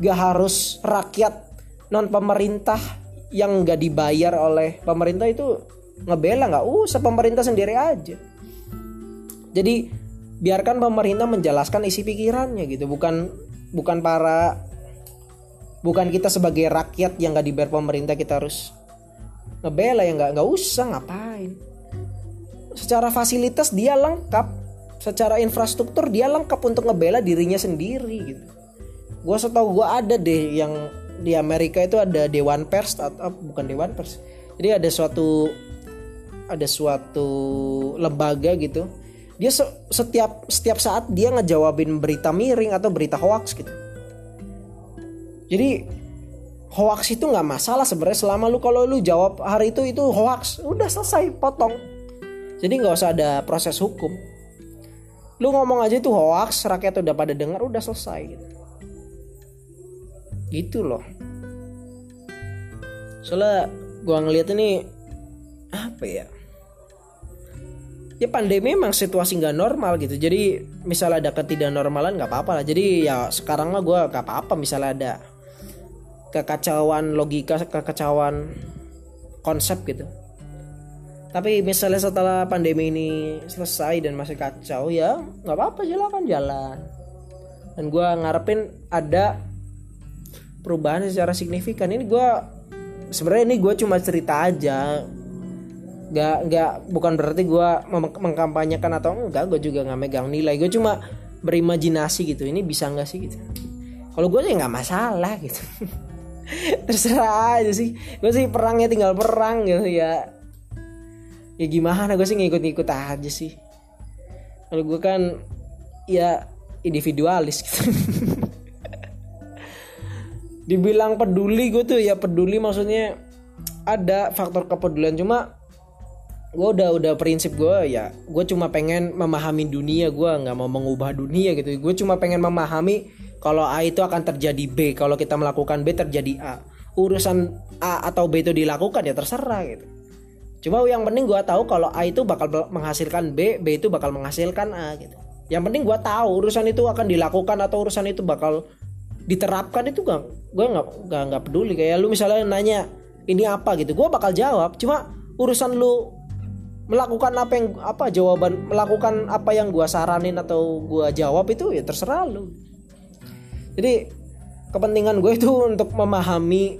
Gak harus rakyat non pemerintah yang gak dibayar oleh pemerintah itu ngebela nggak? Usah pemerintah sendiri aja. Jadi biarkan pemerintah menjelaskan isi pikirannya gitu. Bukan bukan para bukan kita sebagai rakyat yang gak dibayar pemerintah kita harus ngebela ya nggak nggak usah ngapain? Secara fasilitas dia lengkap. Secara infrastruktur dia lengkap untuk ngebela dirinya sendiri gitu. Gue setahu gue ada deh yang di Amerika itu ada dewan pers atau bukan dewan pers. Jadi ada suatu ada suatu lembaga gitu. Dia setiap setiap saat dia ngejawabin berita miring atau berita hoax gitu jadi hoax itu nggak masalah sebenarnya selama lu kalau lu jawab hari itu itu hoax. Udah selesai potong. Jadi nggak usah ada proses hukum. Lu ngomong aja itu hoax rakyat udah pada dengar udah selesai. Gitu loh. Soalnya gua ngeliat ini apa ya? Ya pandemi memang situasi nggak normal gitu. Jadi misalnya ada ketidaknormalan nggak apa-apa lah. Jadi ya sekarang mah gue nggak apa-apa misalnya ada kekacauan logika kekacauan konsep gitu. Tapi misalnya setelah pandemi ini selesai dan masih kacau ya nggak apa-apa silakan jalan. Dan gue ngarepin ada perubahan secara signifikan. Ini gue sebenarnya ini gue cuma cerita aja. Nggak nggak bukan berarti gue mengkampanyekan atau enggak gue juga nggak megang nilai. Gue cuma berimajinasi gitu. Ini bisa nggak sih gitu? Kalau gue sih nggak masalah gitu terserah aja sih. Gue sih perangnya tinggal perang gitu ya. Ya gimana gue sih ngikut-ngikut aja sih. Kalau gue kan ya individualis gitu. Dibilang peduli gue tuh ya peduli maksudnya ada faktor kepedulian. Cuma gue udah udah prinsip gue ya gue cuma pengen memahami dunia. Gue nggak mau mengubah dunia gitu. Gue cuma pengen memahami kalau A itu akan terjadi B. Kalau kita melakukan B terjadi A. Urusan A atau B itu dilakukan ya terserah gitu. Cuma yang penting gue tahu kalau A itu bakal menghasilkan B B itu bakal menghasilkan A gitu. Yang penting gue tahu urusan itu akan dilakukan atau urusan itu bakal diterapkan itu gak gue nggak nggak nggak peduli. Kayak lu misalnya nanya ini apa? gitu. Gue bakal jawab. Cuma urusan lu melakukan apa yang apa jawaban melakukan apa yang gua saranin atau gua jawab itu ya terserah lu jadi kepentingan gue itu untuk memahami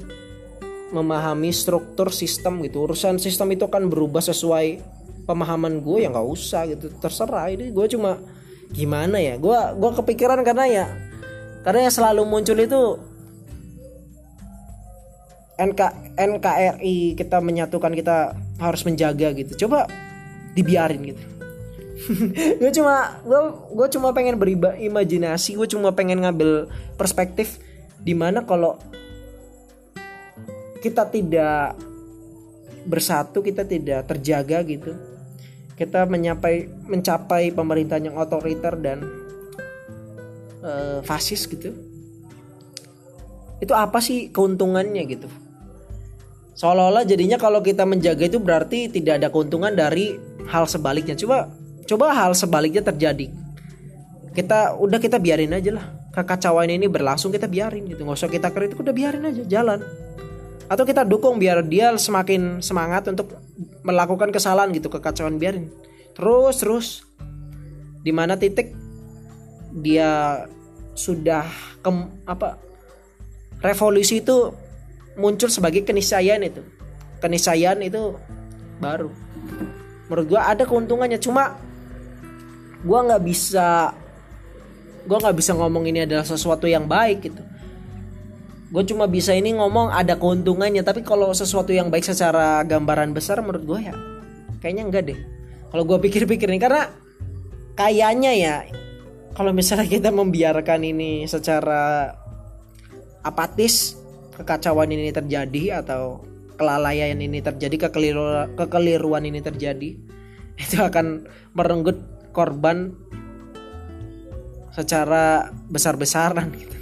memahami struktur sistem gitu. Urusan sistem itu kan berubah sesuai pemahaman gue ya nggak usah gitu. Terserah. Ini gue cuma gimana ya? Gue gue kepikiran karena ya karena yang selalu muncul itu NK NKRI kita menyatukan kita harus menjaga gitu. Coba dibiarin gitu gue cuma gue gue cuma pengen beriba imajinasi gue cuma pengen ngambil perspektif di mana kalau kita tidak bersatu kita tidak terjaga gitu. Kita menyapai mencapai pemerintahan yang otoriter dan uh, fasis gitu. Itu apa sih keuntungannya gitu? Seolah-olah jadinya kalau kita menjaga itu berarti tidak ada keuntungan dari hal sebaliknya. Coba coba hal sebaliknya terjadi. Kita udah kita biarin aja lah. Kekacauan ini berlangsung kita biarin gitu. Nggak usah kita kritik udah biarin aja jalan. Atau kita dukung biar dia semakin semangat untuk melakukan kesalahan gitu kekacauan biarin. Terus terus. Di mana titik dia sudah ke apa revolusi itu muncul sebagai keniscayaan itu. Keniscayaan itu baru. Menurut gue ada keuntungannya. Cuma gue nggak bisa gue nggak bisa ngomong ini adalah sesuatu yang baik gitu. Gue cuma bisa ini ngomong ada keuntungannya tapi kalau sesuatu yang baik secara gambaran besar menurut gue ya kayaknya enggak deh. Kalau gue pikir-pikir nih karena kayaknya ya kalau misalnya kita membiarkan ini secara apatis kekacauan ini terjadi atau kelalaian ini terjadi kekeliru, kekeliruan ini terjadi itu akan merenggut korban secara besar-besaran gitu.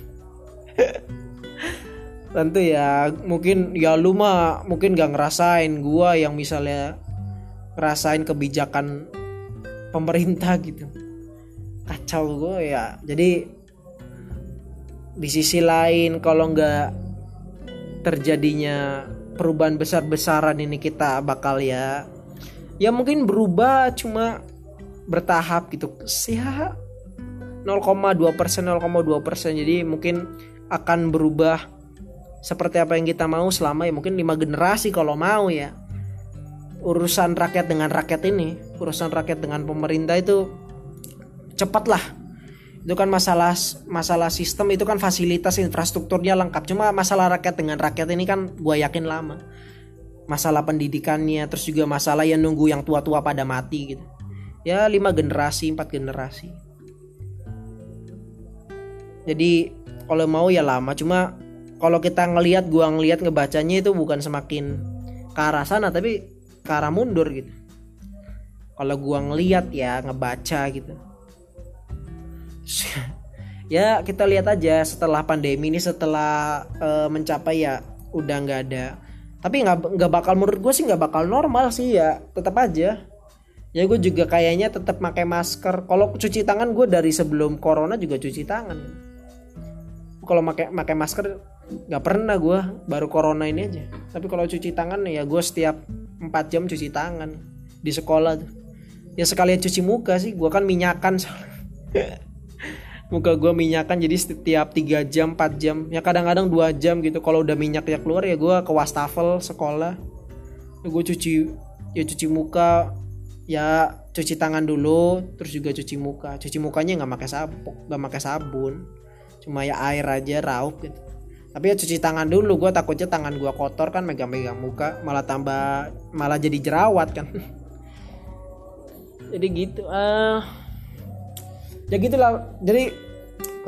tentu ya mungkin ya lu mah mungkin gak ngerasain gua yang misalnya ngerasain kebijakan pemerintah gitu kacau gue ya jadi di sisi lain kalau nggak terjadinya perubahan besar-besaran ini kita bakal ya ya mungkin berubah cuma bertahap gitu. Ya 0,2 persen 0,2 persen. Jadi mungkin akan berubah seperti apa yang kita mau selama ya mungkin lima generasi kalau mau ya. Urusan rakyat dengan rakyat ini urusan rakyat dengan pemerintah itu cepatlah. Itu kan masalah masalah sistem itu kan fasilitas infrastrukturnya lengkap. Cuma masalah rakyat dengan rakyat ini kan gue yakin lama. Masalah pendidikannya terus juga masalah yang nunggu yang tua-tua pada mati gitu ya lima generasi empat generasi. Jadi kalau mau ya lama. Cuma kalau kita ngelihat gua ngelihat ngebacanya itu bukan semakin ke arah sana tapi ke arah mundur gitu. Kalau gua ngelihat ya ngebaca gitu. Ya kita lihat aja setelah pandemi ini setelah uh, mencapai ya udah nggak ada. Tapi nggak nggak bakal menurut gue sih nggak bakal normal sih ya. Tetap aja ya gue juga kayaknya tetap pakai masker. Kalau cuci tangan gue dari sebelum corona juga cuci tangan. Kalau pakai pakai masker nggak pernah gue baru corona ini aja. Tapi kalau cuci tangan ya gue setiap 4 jam cuci tangan di sekolah tuh. Ya sekalian cuci muka sih. Gue kan minyakan. Muka gue minyakan jadi setiap 3 jam 4 jam. Ya kadang-kadang 2 jam gitu. Kalau udah minyaknya keluar ya gue ke wastafel sekolah. Ya gue cuci ya cuci muka ya cuci tangan dulu terus juga cuci muka. Cuci mukanya nggak pakai sabun nggak pakai sabun. Cuma ya air aja raup gitu. Tapi ya cuci tangan dulu gue takutnya tangan gue kotor kan megang-megang muka malah tambah malah jadi jerawat kan. Jadi gitu uh, ya gitulah. Jadi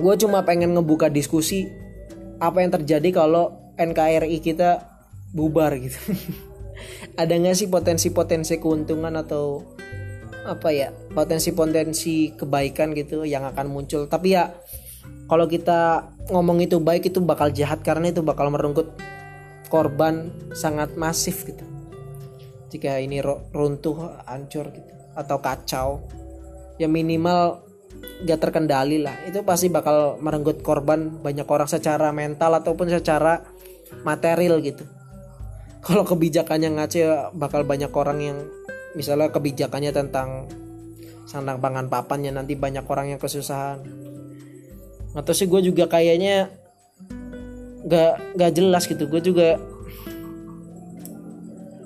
gue cuma pengen ngebuka diskusi apa yang terjadi kalau NKRI kita bubar gitu ada nggak sih potensi-potensi keuntungan atau apa ya potensi-potensi kebaikan gitu yang akan muncul? Tapi ya kalau kita ngomong itu baik itu bakal jahat karena itu bakal merenggut korban sangat masif gitu. Jika ini runtuh hancur gitu atau kacau ya minimal gak terkendali lah. Itu pasti bakal merenggut korban banyak orang secara mental ataupun secara material gitu kalau kebijakannya ngaco bakal banyak orang yang misalnya kebijakannya tentang sandang pangan papannya nanti banyak orang yang kesusahan. Atau sih gue juga kayaknya gak gak jelas gitu. Gue juga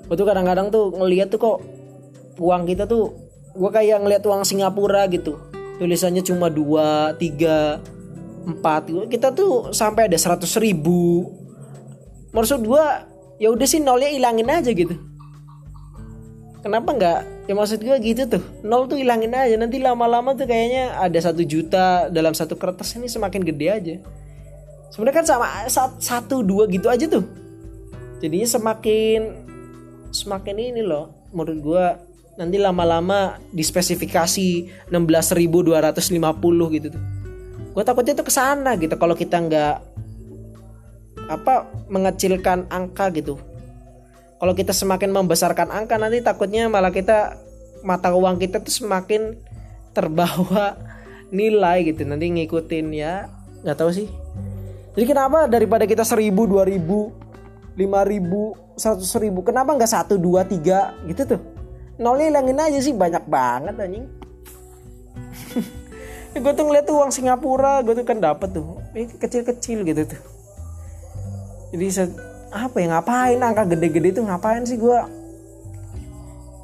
gue tuh kadang-kadang tuh ngeliat tuh kok uang kita tuh gue kayak ngeliat uang Singapura gitu. Tulisannya cuma dua tiga empat. Kita tuh sampai ada seratus ribu. Maksud gue ya udah sih nolnya hilangin aja gitu. Kenapa nggak? Ya maksud gue gitu tuh. Nol tuh hilangin aja. Nanti lama-lama tuh kayaknya ada satu juta dalam satu kertas ini semakin gede aja. Sebenarnya kan sama satu dua gitu aja tuh. Jadinya semakin semakin ini loh menurut gue nanti lama-lama di spesifikasi 16.250 gitu tuh. Gue takutnya tuh ke sana gitu kalau kita nggak apa mengecilkan angka gitu. Kalau kita semakin membesarkan angka nanti takutnya malah kita mata uang kita tuh semakin terbawa nilai gitu. Nanti ngikutin ya nggak tahu sih. Jadi kenapa daripada kita seribu dua ribu lima ribu seratus ribu kenapa nggak satu dua tiga gitu tuh? Nolnya hilangin aja sih banyak banget anjing. Gue tuh ngeliat tuh uang Singapura gue tuh kan dapet tuh. Ini kecil-kecil gitu tuh jadi apa ya ngapain? Angka gede-gede tuh ngapain sih gue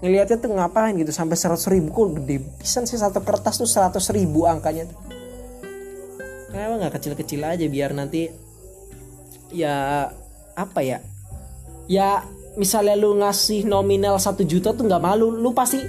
ngelihatnya tuh ngapain gitu sampai seratus ribu. Kok gede bisa sih satu kertas tuh seratus ribu angkanya tuh. Kenapa nggak kecil-kecil aja biar nanti ya apa ya ya misalnya lu ngasih nominal satu juta tuh nggak malu. Lu pasti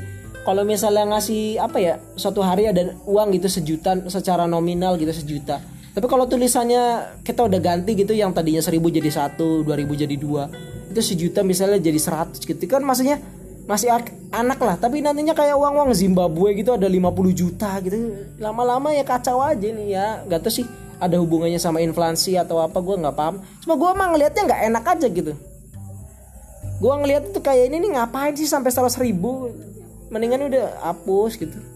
kalau misalnya ngasih apa ya suatu hari ada uang gitu sejuta secara nominal gitu sejuta tapi kalau tulisannya kita udah ganti gitu yang tadinya seribu jadi satu dua ribu jadi dua itu sejuta misalnya jadi seratus gitu. Kan maksudnya masih anak lah. Tapi nantinya kayak uang-uang Zimbabwe gitu ada 50 juta gitu. Lama-lama ya kacau aja nih ya. Gak tau sih ada hubungannya sama inflasi atau apa gue nggak paham. Cuma gue emang ngelihatnya nggak enak aja gitu. Gue ngeliat tuh kayak ini nih ngapain sih sampai seratus ribu? Mendingan udah hapus gitu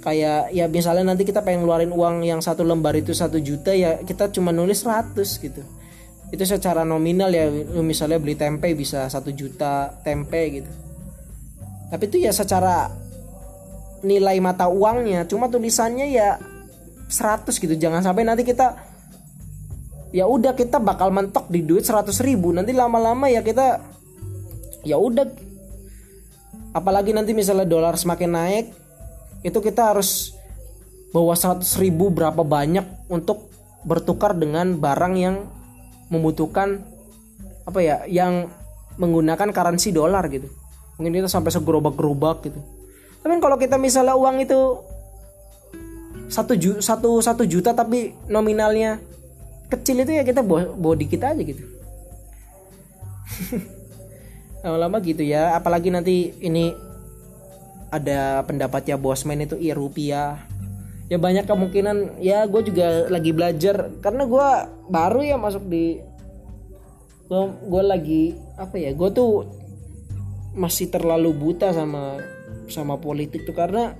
kayak ya misalnya nanti kita pengen ngeluarin uang yang satu lembar itu satu juta ya kita cuma nulis 100 gitu. Itu secara nominal ya misalnya beli tempe bisa satu juta tempe gitu. Tapi itu ya secara nilai mata uangnya cuma tulisannya ya 100 gitu. Jangan sampai nanti kita ya udah kita bakal mentok di duit 100 ribu. Nanti lama-lama ya kita ya udah. Apalagi nanti misalnya dolar semakin naik itu kita harus bawa 100 ribu berapa banyak untuk bertukar dengan barang yang membutuhkan apa ya yang menggunakan currency dolar gitu. Mungkin kita sampai segerobak-gerobak gitu. Tapi kalau kita misalnya uang itu satu juta, satu, satu juta tapi nominalnya kecil itu ya kita bawa dikit aja gitu. Lama-lama gitu ya apalagi nanti ini ada pendapatnya bosman itu i rupiah. Ya banyak kemungkinan. Ya gue juga lagi belajar. Karena gue baru ya masuk di gue gue lagi apa ya gue tuh masih terlalu buta sama sama politik tuh. Karena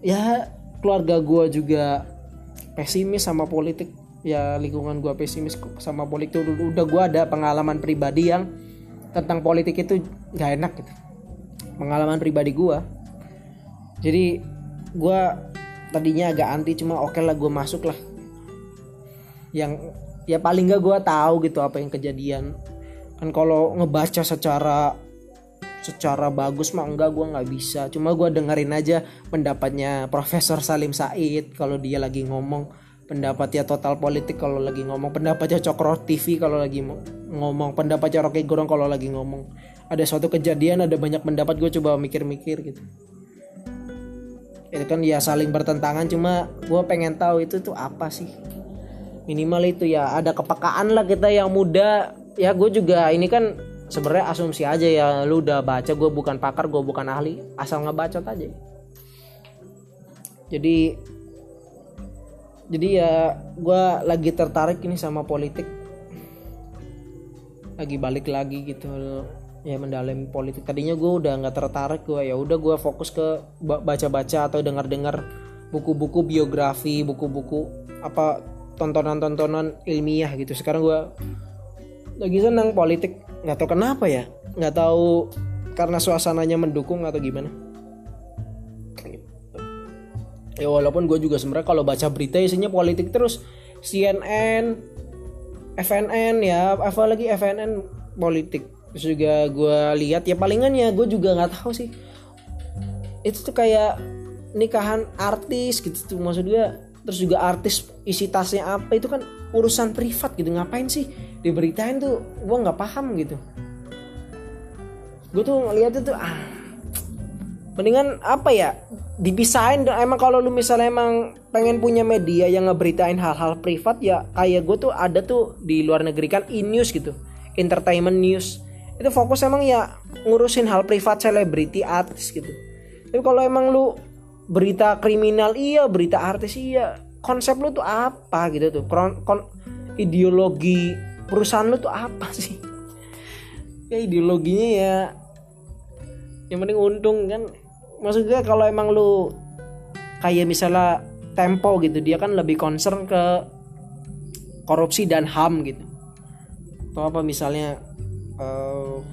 ya keluarga gue juga pesimis sama politik. Ya lingkungan gue pesimis sama politik tuh. Udah gue ada pengalaman pribadi yang tentang politik itu gak enak gitu pengalaman pribadi gue jadi gue tadinya agak anti cuma oke okay lah gue masuk lah. Yang ya paling gak gue tahu gitu apa yang kejadian. Kan kalau ngebaca secara secara bagus mah enggak gue nggak bisa. Cuma gue dengerin aja pendapatnya Profesor Salim Said kalau dia lagi ngomong. Pendapatnya total politik kalau lagi ngomong. Pendapatnya Cokro TV kalau lagi ngomong pendapatnya Rocky Gorong kalau lagi ngomong. Ada suatu kejadian ada banyak pendapat gue coba mikir-mikir gitu. Itu kan ya saling bertentangan cuma gue pengen tahu itu tuh apa sih? Minimal itu ya ada kepekaan lah kita yang muda. Ya gue juga ini kan sebenarnya asumsi aja ya lu udah baca gue bukan pakar gue bukan ahli asal ngebacot aja. Jadi jadi ya gue lagi tertarik ini sama politik lagi balik lagi gitu. Ya mendalami politik. Tadinya gue udah nggak tertarik gue ya udah gue fokus ke baca-baca atau dengar-dengar buku-buku biografi buku-buku apa tontonan-tontonan ilmiah gitu. Sekarang gue lagi senang politik. Nggak tahu kenapa ya? Nggak tahu karena suasananya mendukung atau gimana. Ya walaupun gue juga sebenarnya kalau baca berita isinya politik terus. CNN FNN ya apalagi FNN politik. Terus juga gue lihat ya palingan ya gue juga nggak tahu sih. Itu tuh kayak nikahan artis gitu tuh maksud gue terus juga artis isi tasnya apa itu kan urusan privat gitu ngapain sih diberitain tuh? Gue nggak paham gitu. Gue tuh ngeliat itu ah mendingan apa ya? Dipisahin emang kalau lu misalnya emang pengen punya media yang ngeberitain hal-hal privat ya kayak gue tuh ada tuh di luar negeri kan e news gitu. Entertainment news. Itu fokus emang ya ngurusin hal privat selebriti artis gitu. Tapi kalau emang lu berita kriminal iya berita artis iya. Konsep lu tuh apa gitu tuh? Kon, kon ideologi perusahaan lu tuh apa sih? Ya ideologinya ya yang penting untung kan maksudnya kalau emang lu kayak misalnya Tempo gitu dia kan lebih concern ke korupsi dan ham gitu. Atau apa misalnya uh,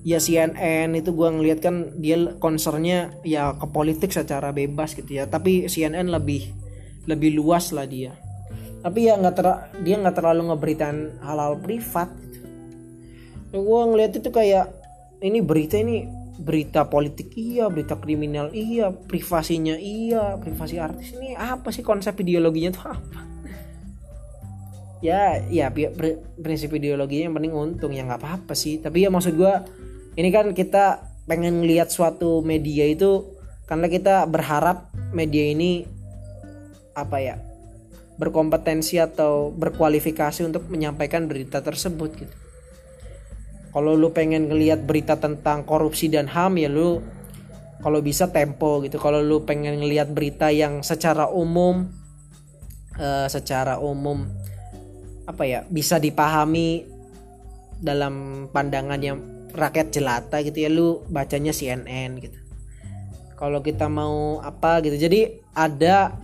ya CNN itu gue ngeliat kan dia concernnya ya ke politik secara bebas gitu ya. Tapi CNN lebih lebih luas lah dia. Tapi ya nggak ter dia nggak terlalu ngeberitain hal-hal privat gitu. Gue ngeliat itu kayak ini berita ini berita politik iya berita kriminal iya privasinya iya privasi artis ini apa sih konsep ideologinya tuh apa? Ya ya prinsip ideologinya yang penting untung ya nggak apa-apa sih. Tapi ya maksud gue ini kan kita pengen lihat suatu media itu karena kita berharap media ini apa ya berkompetensi atau berkualifikasi untuk menyampaikan berita tersebut gitu kalau lu pengen ngelihat berita tentang korupsi dan ham ya lu kalau bisa tempo gitu. Kalau lu pengen ngelihat berita yang secara umum uh, secara umum apa ya bisa dipahami dalam pandangan yang rakyat jelata gitu ya lu bacanya CNN gitu. Kalau kita mau apa gitu. Jadi ada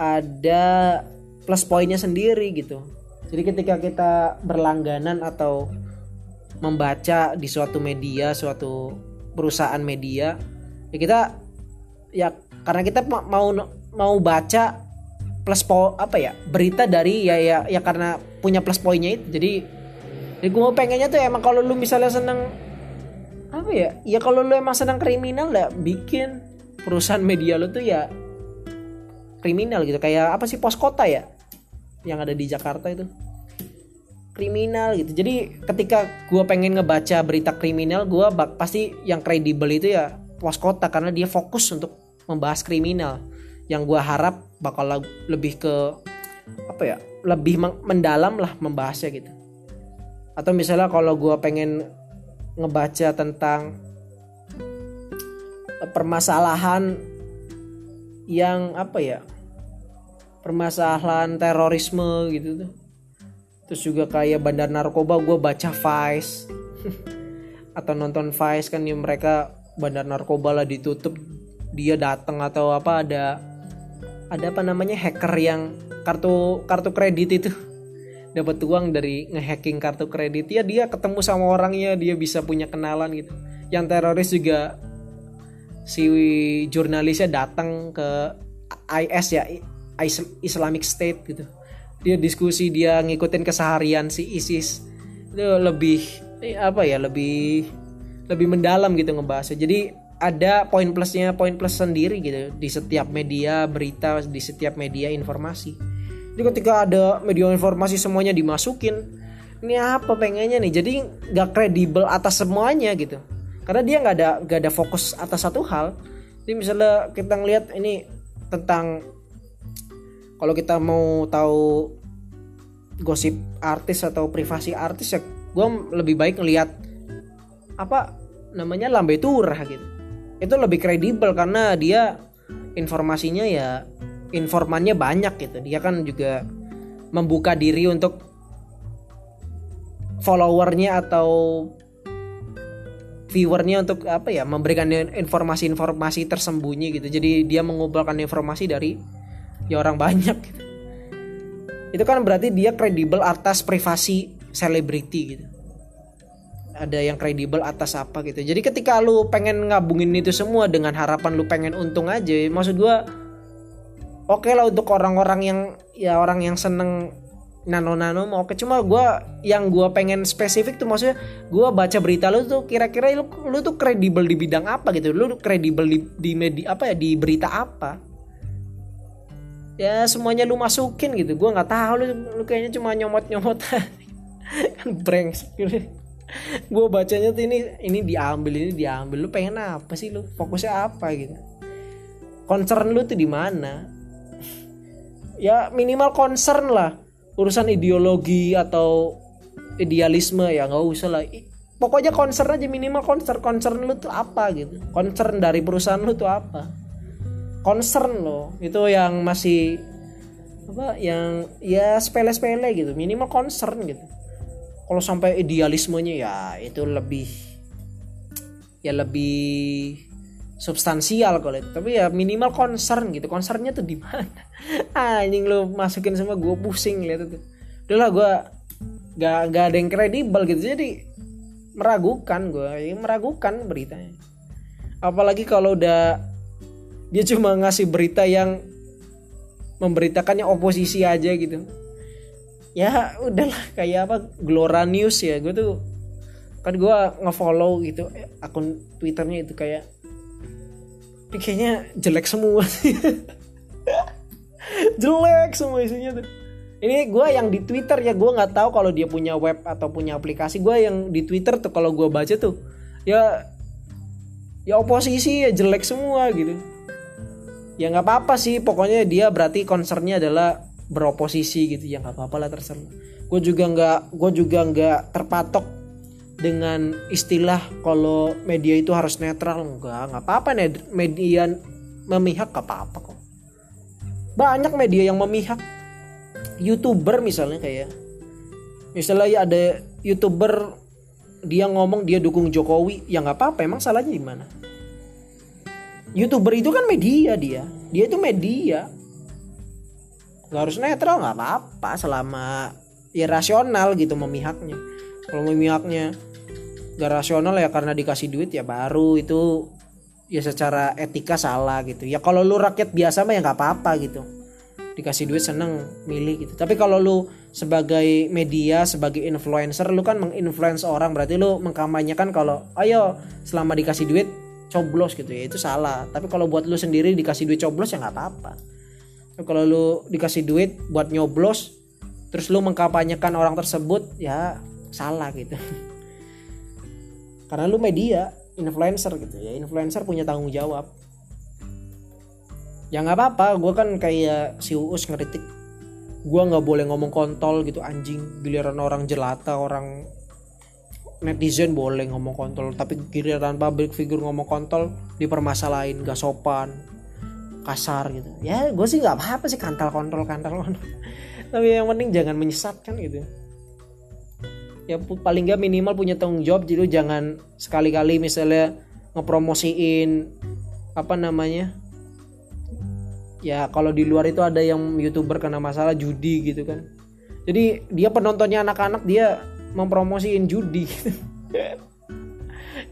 ada plus poinnya sendiri gitu. Jadi ketika kita berlangganan atau membaca di suatu media suatu perusahaan media ya kita ya karena kita mau mau baca plus po apa ya berita dari ya ya ya karena punya plus poinnya itu. Jadi jadi gue mau pengennya tuh emang kalau lu misalnya seneng apa ya ya kalau lu emang seneng kriminal lah bikin perusahaan media lu tuh ya kriminal gitu. Kayak apa sih pos kota ya yang ada di Jakarta itu kriminal gitu. Jadi ketika gue pengen ngebaca berita kriminal gue pasti yang kredibel itu ya pos kota karena dia fokus untuk membahas kriminal. Yang gue harap bakal lebih ke apa ya lebih mendalam lah membahasnya gitu. Atau misalnya kalau gue pengen ngebaca tentang permasalahan yang apa ya permasalahan terorisme gitu tuh terus juga kayak bandar narkoba gue baca Vice. Atau nonton Vice kan ya mereka bandar narkoba lah ditutup dia datang atau apa ada ada apa namanya hacker yang kartu kartu kredit itu. Dapat uang dari ngehacking kartu kredit. Ya dia ketemu sama orangnya dia bisa punya kenalan gitu. Yang teroris juga si jurnalisnya datang ke IS ya Islamic State gitu dia diskusi dia ngikutin keseharian si ISIS. Itu lebih eh, apa ya lebih lebih mendalam gitu ngebahasnya. Jadi ada poin plusnya poin plus sendiri gitu di setiap media berita di setiap media informasi. Jadi ketika ada media informasi semuanya dimasukin ini apa pengennya nih? Jadi nggak kredibel atas semuanya gitu. Karena dia nggak ada nggak ada fokus atas satu hal. Jadi misalnya kita ngelihat ini tentang kalau kita mau tahu gosip artis atau privasi artis ya gue lebih baik ngelihat apa namanya lambe turah gitu. Itu lebih kredibel karena dia informasinya ya informannya banyak gitu. Dia kan juga membuka diri untuk followernya atau viewernya untuk apa ya memberikan informasi-informasi tersembunyi gitu. Jadi dia mengumpulkan informasi dari ya orang banyak gitu. itu kan berarti dia kredibel atas privasi selebriti gitu. Ada yang kredibel atas apa gitu. Jadi ketika lu pengen ngabungin itu semua dengan harapan lu pengen untung aja maksud gua oke okay lah untuk orang-orang yang ya orang yang seneng nano-nano mau oke cuma gua yang gua pengen spesifik tuh maksudnya gua baca berita lu tuh kira-kira lu, lu tuh kredibel di bidang apa gitu? Lu kredibel di, di media apa ya? Di berita apa ya semuanya lu masukin gitu. Gua nggak tahu lu, lu kayaknya cuma nyomot-nyomot. Kan brengsek gitu gue bacanya tuh ini ini diambil ini diambil. Lu pengen apa sih? Lu fokusnya apa gitu? Concern lu tuh di mana? Ya minimal concern lah. Urusan ideologi atau idealisme ya nggak usah lah. Pokoknya concern aja minimal concern. Concern lu tuh apa gitu? Concern dari perusahaan lu tuh apa concern lo itu yang masih apa yang ya sepele-sepele gitu minimal concern gitu. Kalau sampai idealismenya ya itu lebih ya lebih substansial kalau itu. Tapi ya minimal concern gitu concernnya tuh di mana? Anjing lo masukin semua gue pusing lihat itu. Udahlah gue gak gak ada yang kredibel gitu jadi meragukan gue ya, meragukan beritanya. Apalagi kalau udah dia cuma ngasih berita yang memberitakannya oposisi aja gitu. Ya udahlah kayak apa Glora News ya. Gue tuh kan gue ngefollow gitu akun twitternya itu kayak kayaknya jelek semua. Jelek semua isinya tuh. Ini gue yang di twitter ya gue nggak tahu kalau dia punya web atau punya aplikasi. Gue yang di twitter tuh kalau gue baca tuh ya ya oposisi ya jelek semua gitu ya nggak apa-apa sih. Pokoknya dia berarti concernnya adalah beroposisi gitu. Ya nggak apa-apa lah terserah. Gue juga nggak gue juga nggak terpatok dengan istilah kalau media itu harus netral. Enggak nggak apa-apa. Media memihak gak apa-apa kok. Banyak media yang memihak. Youtuber misalnya kayak misalnya ya ada youtuber dia ngomong dia dukung Jokowi. Ya nggak apa-apa. Emang salahnya di mana youtuber itu kan media dia. Dia itu media. Nggak harus netral nggak apa-apa selama ya rasional gitu memihaknya. Kalau memihaknya gak rasional ya karena dikasih duit ya baru itu ya secara etika salah gitu. Ya kalau lu rakyat biasa mah ya nggak apa-apa gitu. Dikasih duit seneng milih gitu. Tapi kalau lu sebagai media sebagai influencer lu kan menginfluence orang. Berarti lu mengkampanyekan kalau ayo selama dikasih duit coblos gitu ya itu salah. Tapi kalau buat lu sendiri dikasih duit coblos ya nggak apa-apa. Kalau lu dikasih duit buat nyoblos terus lu mengkampanyekan orang tersebut ya salah gitu. Karena lu media influencer gitu ya. Influencer punya tanggung jawab. Ya nggak apa-apa gue kan kayak si uus ngeritik. Gue nggak boleh ngomong kontol gitu anjing giliran orang jelata orang netizen boleh ngomong kontol tapi giliran public figure ngomong kontol dipermasalahin gak sopan kasar gitu. Ya gue sih nggak apa-apa sih kantal kontrol kantal kontrol tapi yang penting jangan menyesatkan gitu. Ya paling gak minimal punya tanggung jawab jadi jangan sekali-kali misalnya ngepromosiin apa namanya ya kalau di luar itu ada yang youtuber kena masalah judi gitu kan. Jadi dia penontonnya anak-anak dia mempromosiin judi.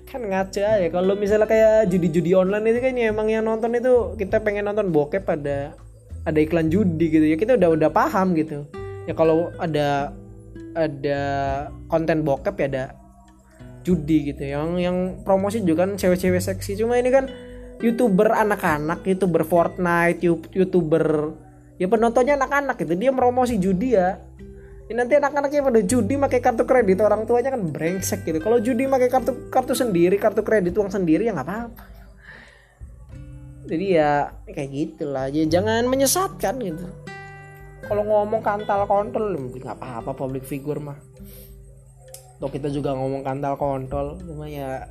Kan ngaco aja. Kalau misalnya kayak judi-judi online itu kan ya emang yang nonton itu kita pengen nonton bokep pada ada iklan judi gitu. Ya kita udah udah paham gitu. Ya kalau ada ada konten bokep ya ada judi gitu. Yang yang promosi juga kan cewek-cewek seksi. Cuma ini kan youtuber anak-anak youtuber Fortnite youtuber ya penontonnya anak-anak gitu. Dia promosi judi ya ini nanti anak-anaknya pada judi pakai kartu kredit orang tuanya kan brengsek gitu. Kalau judi pakai kartu kartu sendiri kartu kredit uang sendiri ya nggak apa-apa. Jadi ya kayak gitulah ya jangan menyesatkan gitu. Kalau ngomong kantal kontrol nggak apa-apa public figure mah. Tuh kita juga ngomong kantal kontrol cuma ya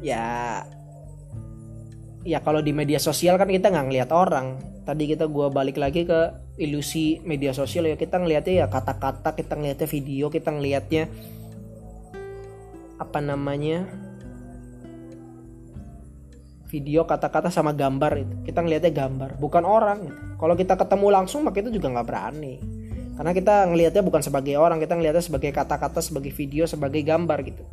ya ya kalau di media sosial kan kita nggak ngeliat orang. Tadi kita gua balik lagi ke ilusi media sosial ya. Kita ngelihatnya ya kata-kata kita ngelihatnya video kita ngelihatnya apa namanya? Video kata-kata sama gambar itu. Kita ngelihatnya gambar bukan orang. Kalau kita ketemu langsung maka itu juga nggak berani. Karena kita ngelihatnya bukan sebagai orang kita ngelihatnya sebagai kata-kata sebagai video sebagai gambar gitu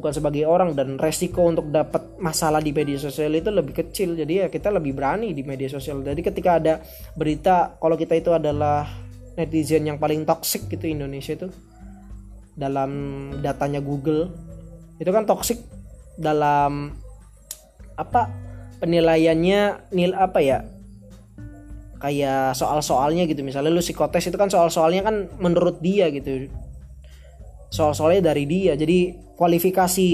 bukan sebagai orang dan resiko untuk dapat masalah di media sosial itu lebih kecil. Jadi ya kita lebih berani di media sosial. Jadi ketika ada berita kalau kita itu adalah netizen yang paling toxic gitu Indonesia itu dalam datanya Google itu kan toxic dalam apa penilaiannya nil apa ya? Kayak soal-soalnya gitu. Misalnya lu psikotes itu kan soal-soalnya kan menurut dia gitu soal-soalnya dari dia. Jadi kualifikasi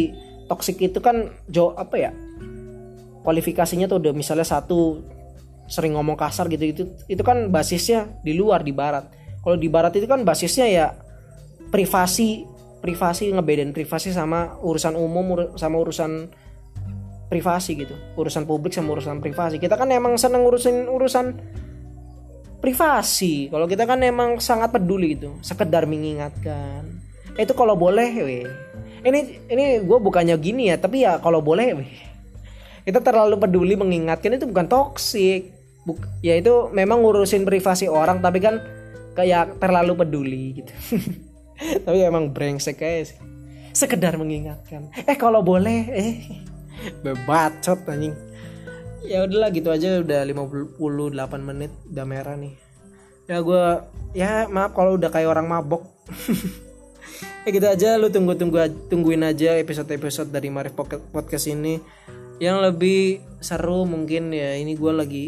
toxic itu kan jo apa ya? Kualifikasinya tuh udah misalnya satu sering ngomong kasar gitu itu itu kan basisnya di luar di barat. Kalau di barat itu kan basisnya ya privasi privasi ngebedain privasi sama urusan umum sama urusan privasi gitu. Urusan publik sama urusan privasi. Kita kan emang seneng urusin urusan privasi. Kalau kita kan emang sangat peduli gitu sekedar mengingatkan itu kalau boleh weh ini ini gue bukannya gini ya tapi ya kalau boleh kita terlalu peduli mengingatkan itu bukan toksik Buk, ya itu memang ngurusin privasi orang tapi kan kayak terlalu peduli gitu. Tapi emang brengsek sih. Sekedar mengingatkan. Eh kalau boleh eh. Bebacot anjing. Ya udahlah gitu aja. Udah 58 menit udah merah nih. Ya gue ya maaf kalau udah kayak orang mabok ya gitu aja. Lu tunggu tunggu tungguin aja episode episode dari Marif Podcast ini. Yang lebih seru mungkin ya ini gue lagi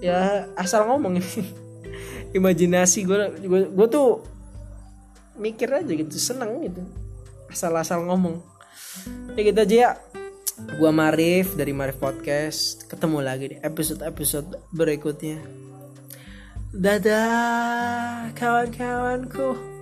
ya asal ngomong ini imajinasi gue gue tuh mikir aja gitu seneng gitu. Asal-asal ngomong. Ya gitu aja ya. Gue Marif dari Marif Podcast. Ketemu lagi di episode-episode berikutnya. Dadah kawan-kawanku